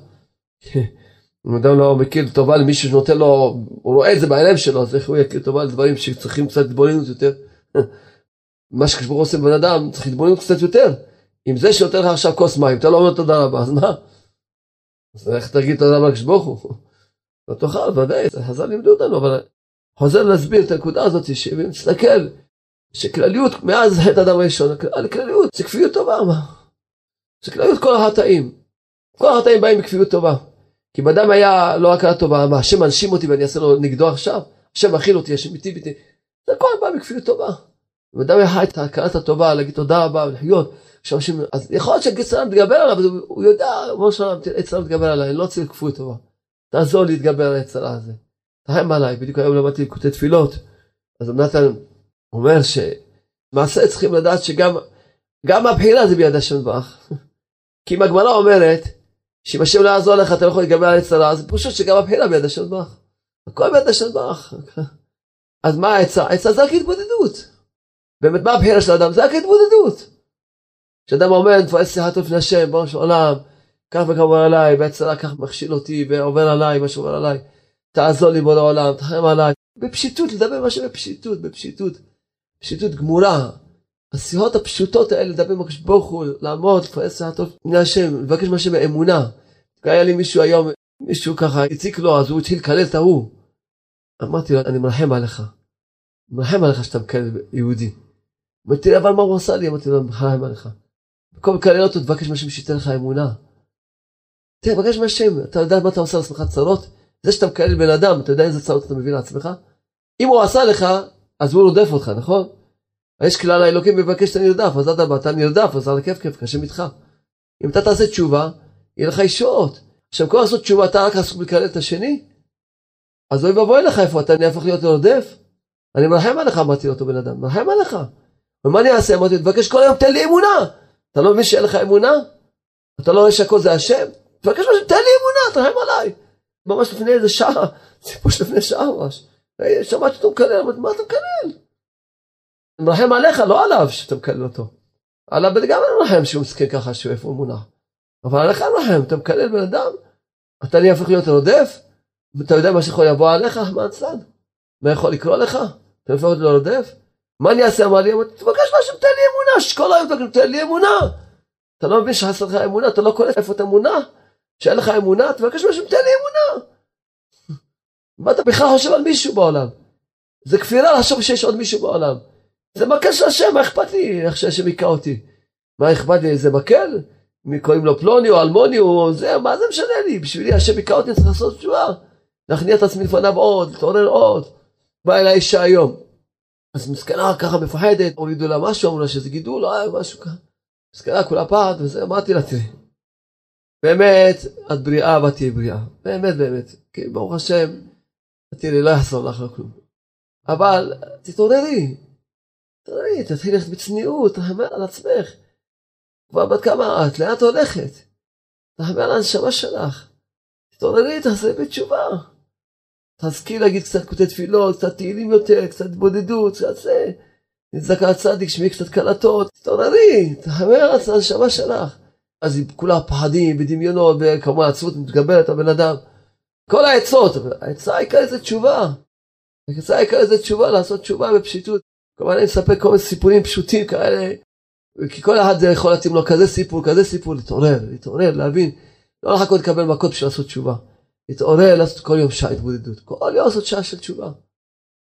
אם אדם לא מכיר טובה למישהו שנותן לו, הוא רואה את זה בעיניים שלו, אז איך הוא יכיר טובה לדברים שצריכים קצת התבוננות יותר? מה שקשור עושה בן אדם, צריך התבוננות קצת יותר. אם זה שנותן לך עכשיו כוס מים, אתה לא אומר תודה רבה, אז מה? אז איך תגיד תודה רבה לקשבור הוא? לא תאכל, ודאי, חז"ל לימדו אותנו, אבל חוזר להסביר את הנקודה הזאת, שאם נסתכל, שכלליות, מאז חטא אדם ראשון, הכלליות זה כפיות טובה, מה? זה כלליות כל החטאים. כל החטאים באים בכפיות טובה. כי אם אדם היה לא הכרה טובה, מה, השם מנשים אותי ואני אעשה לו נגדו עכשיו? השם מכיל אותי, השם איתי איתי. זה הכל בא בכפיות טובה. אם אדם היה את הכרת הטובה, להגיד תודה רבה ולחיות, שאנשים, אז יכול להיות שהגצר מתגבר עליו, הוא יודע, כמו שאומר, היצר מתגבר עליי, לא רוצה לכפות טובה. תעזור לי להתגבר על היצרה הזה. תרחם עליי, בדיוק היום למדתי לקוטי תפילות. אז נתן אומר שמעשה צריכים לדעת שגם גם הבחירה זה ביד השם ברך. [laughs] כי אם הגמרא אומרת, שאם השם לא יעזור לך אתה לא יכול להתגבר על היצרה, אז פשוט שגם הבחירה ביד השם ברך. הכל ביד השם ברך. [laughs] אז מה העצה? העצה זה רק התבודדות. באמת, מה הבחירה של האדם? זה רק התבודדות. כשאדם עומד, מפרס שיחתו לפני השם, בראש העולם, כך וכך עליי, והצלה כך מכשיל אותי, ועובר עליי מה שעובר עליי. תעזור לי בורא העולם, תחם עליי. בפשיטות, לדבר השם בפשיטות, בפשיטות. פשיטות גמורה. השיחות הפשוטות האלה, לדבר עם הקדוש ברוך הוא, לעמוד, לפרס שיחתו לפני השם, לבקש מהשם באמונה. היה לי מישהו היום, מישהו ככה הציק לו, אז הוא התחיל לקלל את ההוא. אמרתי לו, אני מרחם עליך. מרחם עליך שאתה מקלל יהודי. אמרתי לי, אבל מה הוא עשה לי? אמרתי לו, מרחם עליך. במקום לקלל אותו, תבקש מהשם שייתן לך אמונה. תבקש מהשם, אתה יודע מה אתה עושה לעצמך צרות? זה שאתה מקלל בן אדם, אתה יודע איזה צרות אתה מביא לעצמך? אם הוא עשה לך, אז הוא רודף אותך, נכון? יש כלל האלוקים מבקש שאתה נרדף, אז אדרבה, אתה נרדף, אז על הכיף כיף, קשה איתך. אם אתה תעשה תשובה, יהיה לך ישועות. עכשיו, כל לעשות תשובה, אתה רק עסוק לקלל את השני? אז אוי ואבוי לך איפה אתה נהפך להיות רודף? אני מרחם עליך, אמרתי לאותו בן אדם, מרחם עליך. ומה אני אעשה? אמרתי, תבקש כל היום, תן לי אמונה. אתה לא מבין שאין לך אמונה? אתה לא רואה שהכל זה השם? תבקש משהו, תן לי אמונה, תרחם עליי. ממש לפני איזה שעה, [laughs] סיפור שלפני שעה ממש. שמעתי אותו מקלל, אמרתי, מה אתה מקלל? אני מרחם עליך, לא עליו שאתה מקלל אותו. עליו גם אני מרחם שהוא מסכן ככה, שהוא איפה הוא מונח. אבל עליך אני מרחם, אתה מקלל בן אדם, אתה נהיה הופך להיות רודף, ואתה יודע מה שיכול לבוא עליך, מה הצד? מה יכול לקרוא לך? אתה הופך להיות רודף? מה אני אעשה? אמר לי, תבקש משהו, תן לי אמונה, שכל היום תבקש, תן לי אמונה. אתה לא מבין שחסר לך אמונה, אתה לא קולט איפה את אמונה? שאין לך אמונה, תבקש משהו, תן לי אמונה. [laughs] מה אתה בכלל חושב על מישהו בעולם? זה כפירה לחשוב שיש עוד מישהו בעולם. זה מקל של השם, מה אכפת לי איך שהשם היכה אותי? מה אכפת לי, זה מקל? קוראים לו פלוני או אלמוני או זה, מה זה משנה לי? בשבילי השם היכה אותי, צריך לעשות תשובה. להכניע את עצמי לפניו עוד, להתעורר עוד. בא אליי אישה היום. אז מסכנה ככה מפחדת, הורידו לה משהו, אמרו לה שזה גידול, לא משהו ככה. מסכנה כולה פחד וזה, אמרתי לה תראי. באמת, את בריאה ואת תהיי בריאה. באמת באמת. כי ברוך השם, תראי, לא יחזור לך לא כלום. אבל תתעוררי. תתעוררי, תתחילי ללכת בצניעות, תחמר על עצמך. כבר בת כמה את? לאן את הולכת? תחמר על הנשמה שלך. תתעוררי, תעשה בתשובה. תזכי להגיד קצת קוטי תפילות, קצת תהילים יותר, קצת התבודדות, קצת זה. נצדקה הצדיק, שמי קצת קלטות, תתעוררי, תחמר על הנשמה שלך. אז כולה פחדים, בדמיונות, וכמובן עצבות מתגברת הבן אדם. כל העצות, העצה העיקרית זה תשובה. העצה העיקרית זה תשובה, לעשות תשובה בפשיטות. כמובן אני מספר כל מיני סיפורים פשוטים כאלה, כי כל אחד יכול להתאים לו כזה סיפור, כזה סיפור, להתעורר, להתעורר, להבין. לא לחכות לקבל מכות בשביל לעשות תשובה. להתעורר, לעשות כל יום שעה התבודדות. כל יום לעשות שעה של תשובה.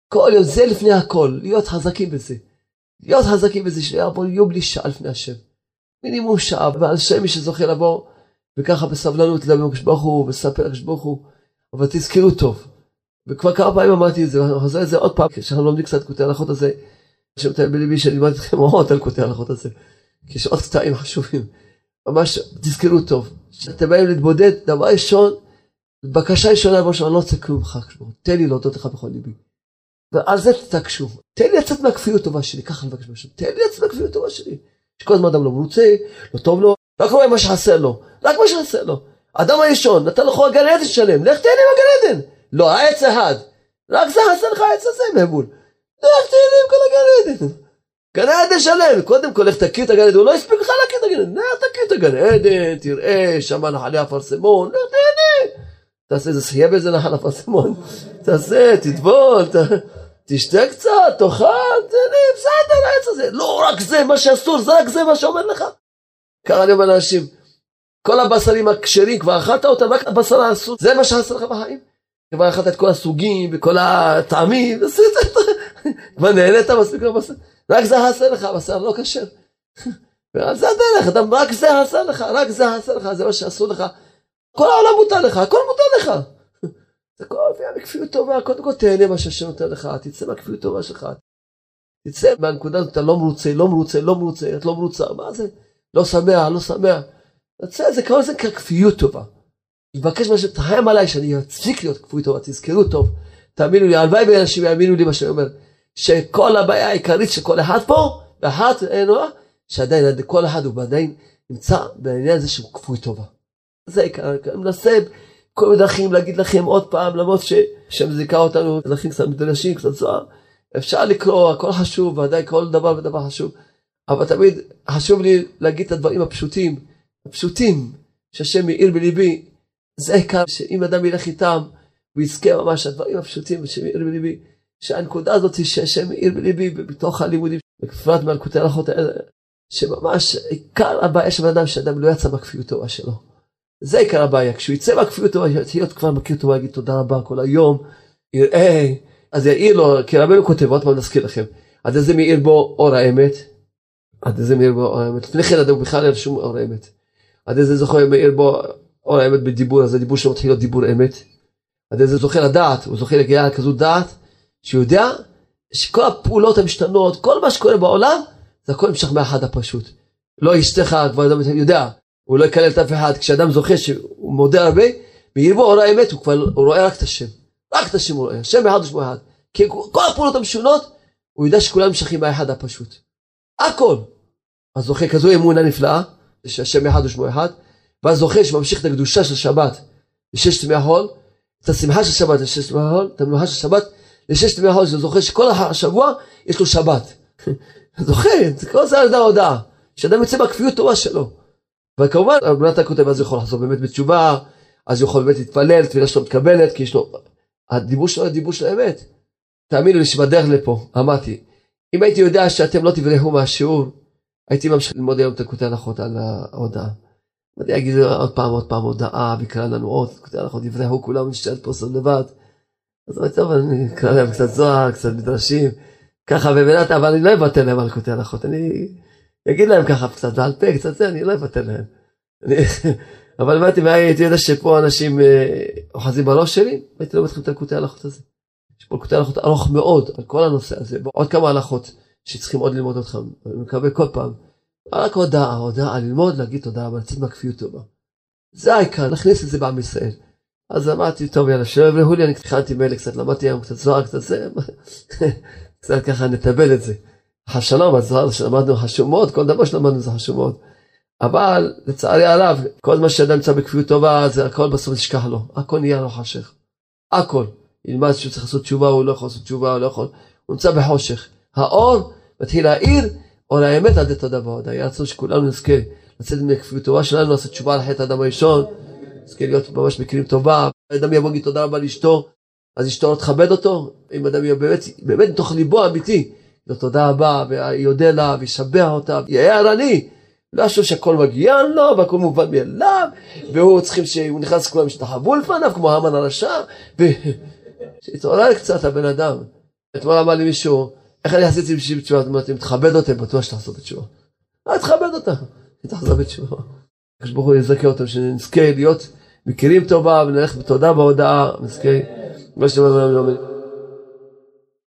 כל יום, זה לפני הכל, להיות חזקים בזה. להיות חזקים בזה, שיעבור יום בלי שעה לפני השם. מינימום שעה, ועל שם מי שזוכה לבוא, וככה בסבלנות לדבר עם הקדוש ברוך הוא, ולספר לקדוש ברוך הוא, אבל תזכרו טוב. וכבר כמה פעמים אמרתי את זה, ואני חוזר את זה עוד פעם, כשאנחנו לומדים קצת קוטעי הלכות הזה, השם מטייל בליבי שאני לימדתי אתכם עוד על קוטעי הלכות הזה, כי יש עוד קטעים חשובים. ממש תזכרו טוב, כשאתם באים להתבודד, דבר ראשון, בקשה ראשונה, דבר ראשון, אני לא רוצה כלום ממך, תן לי להודות לך בכל ליבי. ועל זה תתעקשו, תן לי לצאת מהכפיות טובה שלי, ככה אני מבקש משהו, תן לי לצאת מהכפיות טובה שלי. שכל הזמן אדם לא מרוצה, לא טוב לו, רק רואה מה שחסר לו, רק מה שחסר לו. אדם הראשון נתן לך גן עדן שלם, לך תהנה מהגן עדן. לא, העץ אחד. רק זה חסר לך העץ הזה ממול. לך תהנה עם כל הגן עדן. גן עדן שלם, קודם כל לך תכיר את הגן עדן, הוא לא הספיק לך להכיר את הגן עדן, לך תכיר את הגן עדן, תראה, שמה נחלי אפרסמון, לך תהנה. תעשה איזה שחייה באיזה נחל אפרסמון, תעשה, תטבול, תשתה קצת, תאכל, תהנה, בסדר, העץ הזה. לא רק זה, מה שאסור, זה רק זה מה שאומר לך. ככה אני אומר לאנשים, כל הבשרים הכשרים, כבר אכלת אותם, רק הבשר האסור, זה מה שעשה לך בחיים. כבר אכלת את כל הסוגים וכל הטעמים, [laughs] כבר נהנית מספיק מהבשר, רק זה עשה לך, הבשר לא כשר. [laughs] ועל זה הדרך, רק זה עשה לך, רק זה עשה לך, זה מה שעשו לך. כל העולם מותר לך, הכל מותר לך. [laughs] זה כל מביאה מכפיות טובה, קודם כל תהנה מה שהשם נותן לך, תצא מהכפיות טובה שלך. תצא מהנקודה הזאת, אתה לא מרוצה, לא מרוצה, לא מרוצה, את לא מרוצה, מה זה? לא שמח, לא שמח. תצא, זה קורא לזה ככפיות טובה. מבקש מה שתחם עליי שאני אפסיק להיות כפוי טובה, תזכרו טוב. תאמינו לי, הלוואי ואנשים יאמינו לי מה שאני אומר. שכל הבעיה העיקרית של כל אחד פה, ואחת נועה, שעדיין כל אחד הוא עדיין נמצא בעניין הזה שהוא כפוי טובה. זה העיקר, אני מנסה כל מיני דרכים להגיד לכם עוד פעם, למרות ששם זיכה אותנו, דרכים קצת מדרשים, קצת זוהר. אפשר לקרוא, הכל חשוב, ודאי כל דבר ודבר חשוב, אבל תמיד חשוב לי להגיד את הדברים הפשוטים, הפשוטים, שהשם מאיר בליבי, זה העיקר, שאם אדם ילך איתם, הוא יזכה ממש, הדברים הפשוטים שמאיר בליבי, שהנקודה הזאת שהשם מאיר בליבי, בתוך הלימודים, בפרט מלכותי הלכות האלה, שממש עיקר הבעיה של אדם, שאדם לא יצא טובה שלו. זה עיקר הבעיה, כשהוא יצא בכפיות טובה, להיות כבר מכיר טובה, יגיד תודה רבה כל היום, יראה, אז יאיר לו, כי רבנו כותב, עוד פעם נזכיר לכם, עד איזה מאיר בו אור האמת, עד איזה מאיר בו אור האמת, לפני כן אדם בכלל אין שום אור האמת, עד איזה זוכר מאיר בו אור האמת בדיבור, אז הדיבור שלו מתחיל להיות דיבור אמת, עד איזה זוכה לדעת, הוא זוכה להגיע לכזו דעת, שהוא יודע שכל הפעולות המשתנות, כל מה שקורה בעולם, זה הכל נמשך מהאחד הפשוט. לא אשתך, כבר אדם יודע, הוא לא יקלל את אף אחד, כשאדם זוכה שהוא מודה הרבה, מאיר בו אור האמת, הוא כבר הוא רואה רק את השם. רק את השם הוא רואה, השם אחד ושמו אחד. כי כל הפעולות המשונות, הוא יודע שכולם נמשכים מהאחד הפשוט. הכל. אז זוכה כזו אמונה נפלאה, שהשם אחד ושמו אחד, ואז זוכה שממשיך את הקדושה של שבת לששת ימי החול, את השמחה של שבת לששת ימי החול, את המנוחה של שבת לששת ימי החול, שזוכה שכל השבוע יש לו שבת. [laughs] זוכה, כל זה על ההודעה, שאדם יוצא בכפיות טובה שלו. וכמובן, אתה כותב, אז הוא יכול לחזור באמת בתשובה, אז הוא יכול באמת להתפלל, תפילה שלו מתקבלת, כי יש לו, הדיבור שלו הוא דיבור של האמת. תאמינו לי שבדרך לפה, אמרתי, אם הייתי יודע שאתם לא תברחו מהשיעור, הייתי ממשיך ללמוד היום את הקוטעי הלכות על ההודעה. אני אגיד עוד פעם, עוד פעם הודעה, ויקרא לנו עוד, קוטעי הלכות, יברחו כולם, נשאר פה סוד לבד. אז אמרתי, טוב, אני אקרא להם קצת זוהר, קצת מדרשים, ככה ובאמת, אבל אני לא אבטל להם על קוטעי הלכות, אני אגיד להם ככה קצת בעל פה, קצת זה, אני לא אבטל להם. אבל אמרתי, והייתי יודע שפה אנשים אה, אוחזים בראש שלי, הייתי לומד לכם את הקוטעי הלכות הזה. יש פה קוטעי הלכות ארוך מאוד על כל הנושא הזה, עוד כמה הלכות שצריכים עוד ללמוד אותך, אני מקווה כל פעם. רק הודעה, הודעה, ללמוד, להגיד תודה רבה, לצאת מהכפיות טובה. זה העיקר, להכניס את זה בעם ישראל. אז אמרתי, טוב יאללה, שלא יברחו לי, אני התחלתי מילא קצת, למדתי היום קצת זוהר, קצת זה, [laughs] קצת ככה נטבל את זה. השלום, הזוהר שלמדנו חשוב מאוד, כל דבר שלמדנו זה חשוב מאוד. אבל לצערי הרב, כל מה שאדם נמצא בכפיות טובה, זה הכל בסוף נשכח לו, הכל נהיה לו חשך. הכל. ילמד שהוא צריך לעשות תשובה, הוא לא יכול לעשות תשובה, הוא לא יכול, הוא נמצא בחושך. האור מתחיל להאיר, אור האמת עד את הדבר. היה רצון שכולנו נזכה לצאת מכפיות טובה שלנו, לעשות תשובה על חטא האדם הראשון, נזכה להיות ממש מכירים טובה. אדם יבוא להגיד תודה רבה לאשתו, אז אשתו לא תכבד אותו. אם אדם יהיה באמת, באמת מתוך ליבו אמיתי, לו תודה רבה, ויודה לה, וישבח אותה, יהיה ערני. לא חושב שהכל מגיע לו, והכל מובן מאליו, והוא צריכים שהוא נכנס כולם ישתחוו לפניו, כמו המן הרשע, שהתעורר קצת הבן אדם. אתמול אמר לי מישהו, איך אני עשיתי בשביל בתשובה? אמרתי, אם תכבד אותם, בטוח שתחזור בתשובה. אל תכבד אותם, תחזור בתשובה. הקדוש ברוך הוא יזכה אותם, שנזכה להיות מכירים טובה, ונלך בתודה בהודעה, נזכה, מה שאתם אומרים,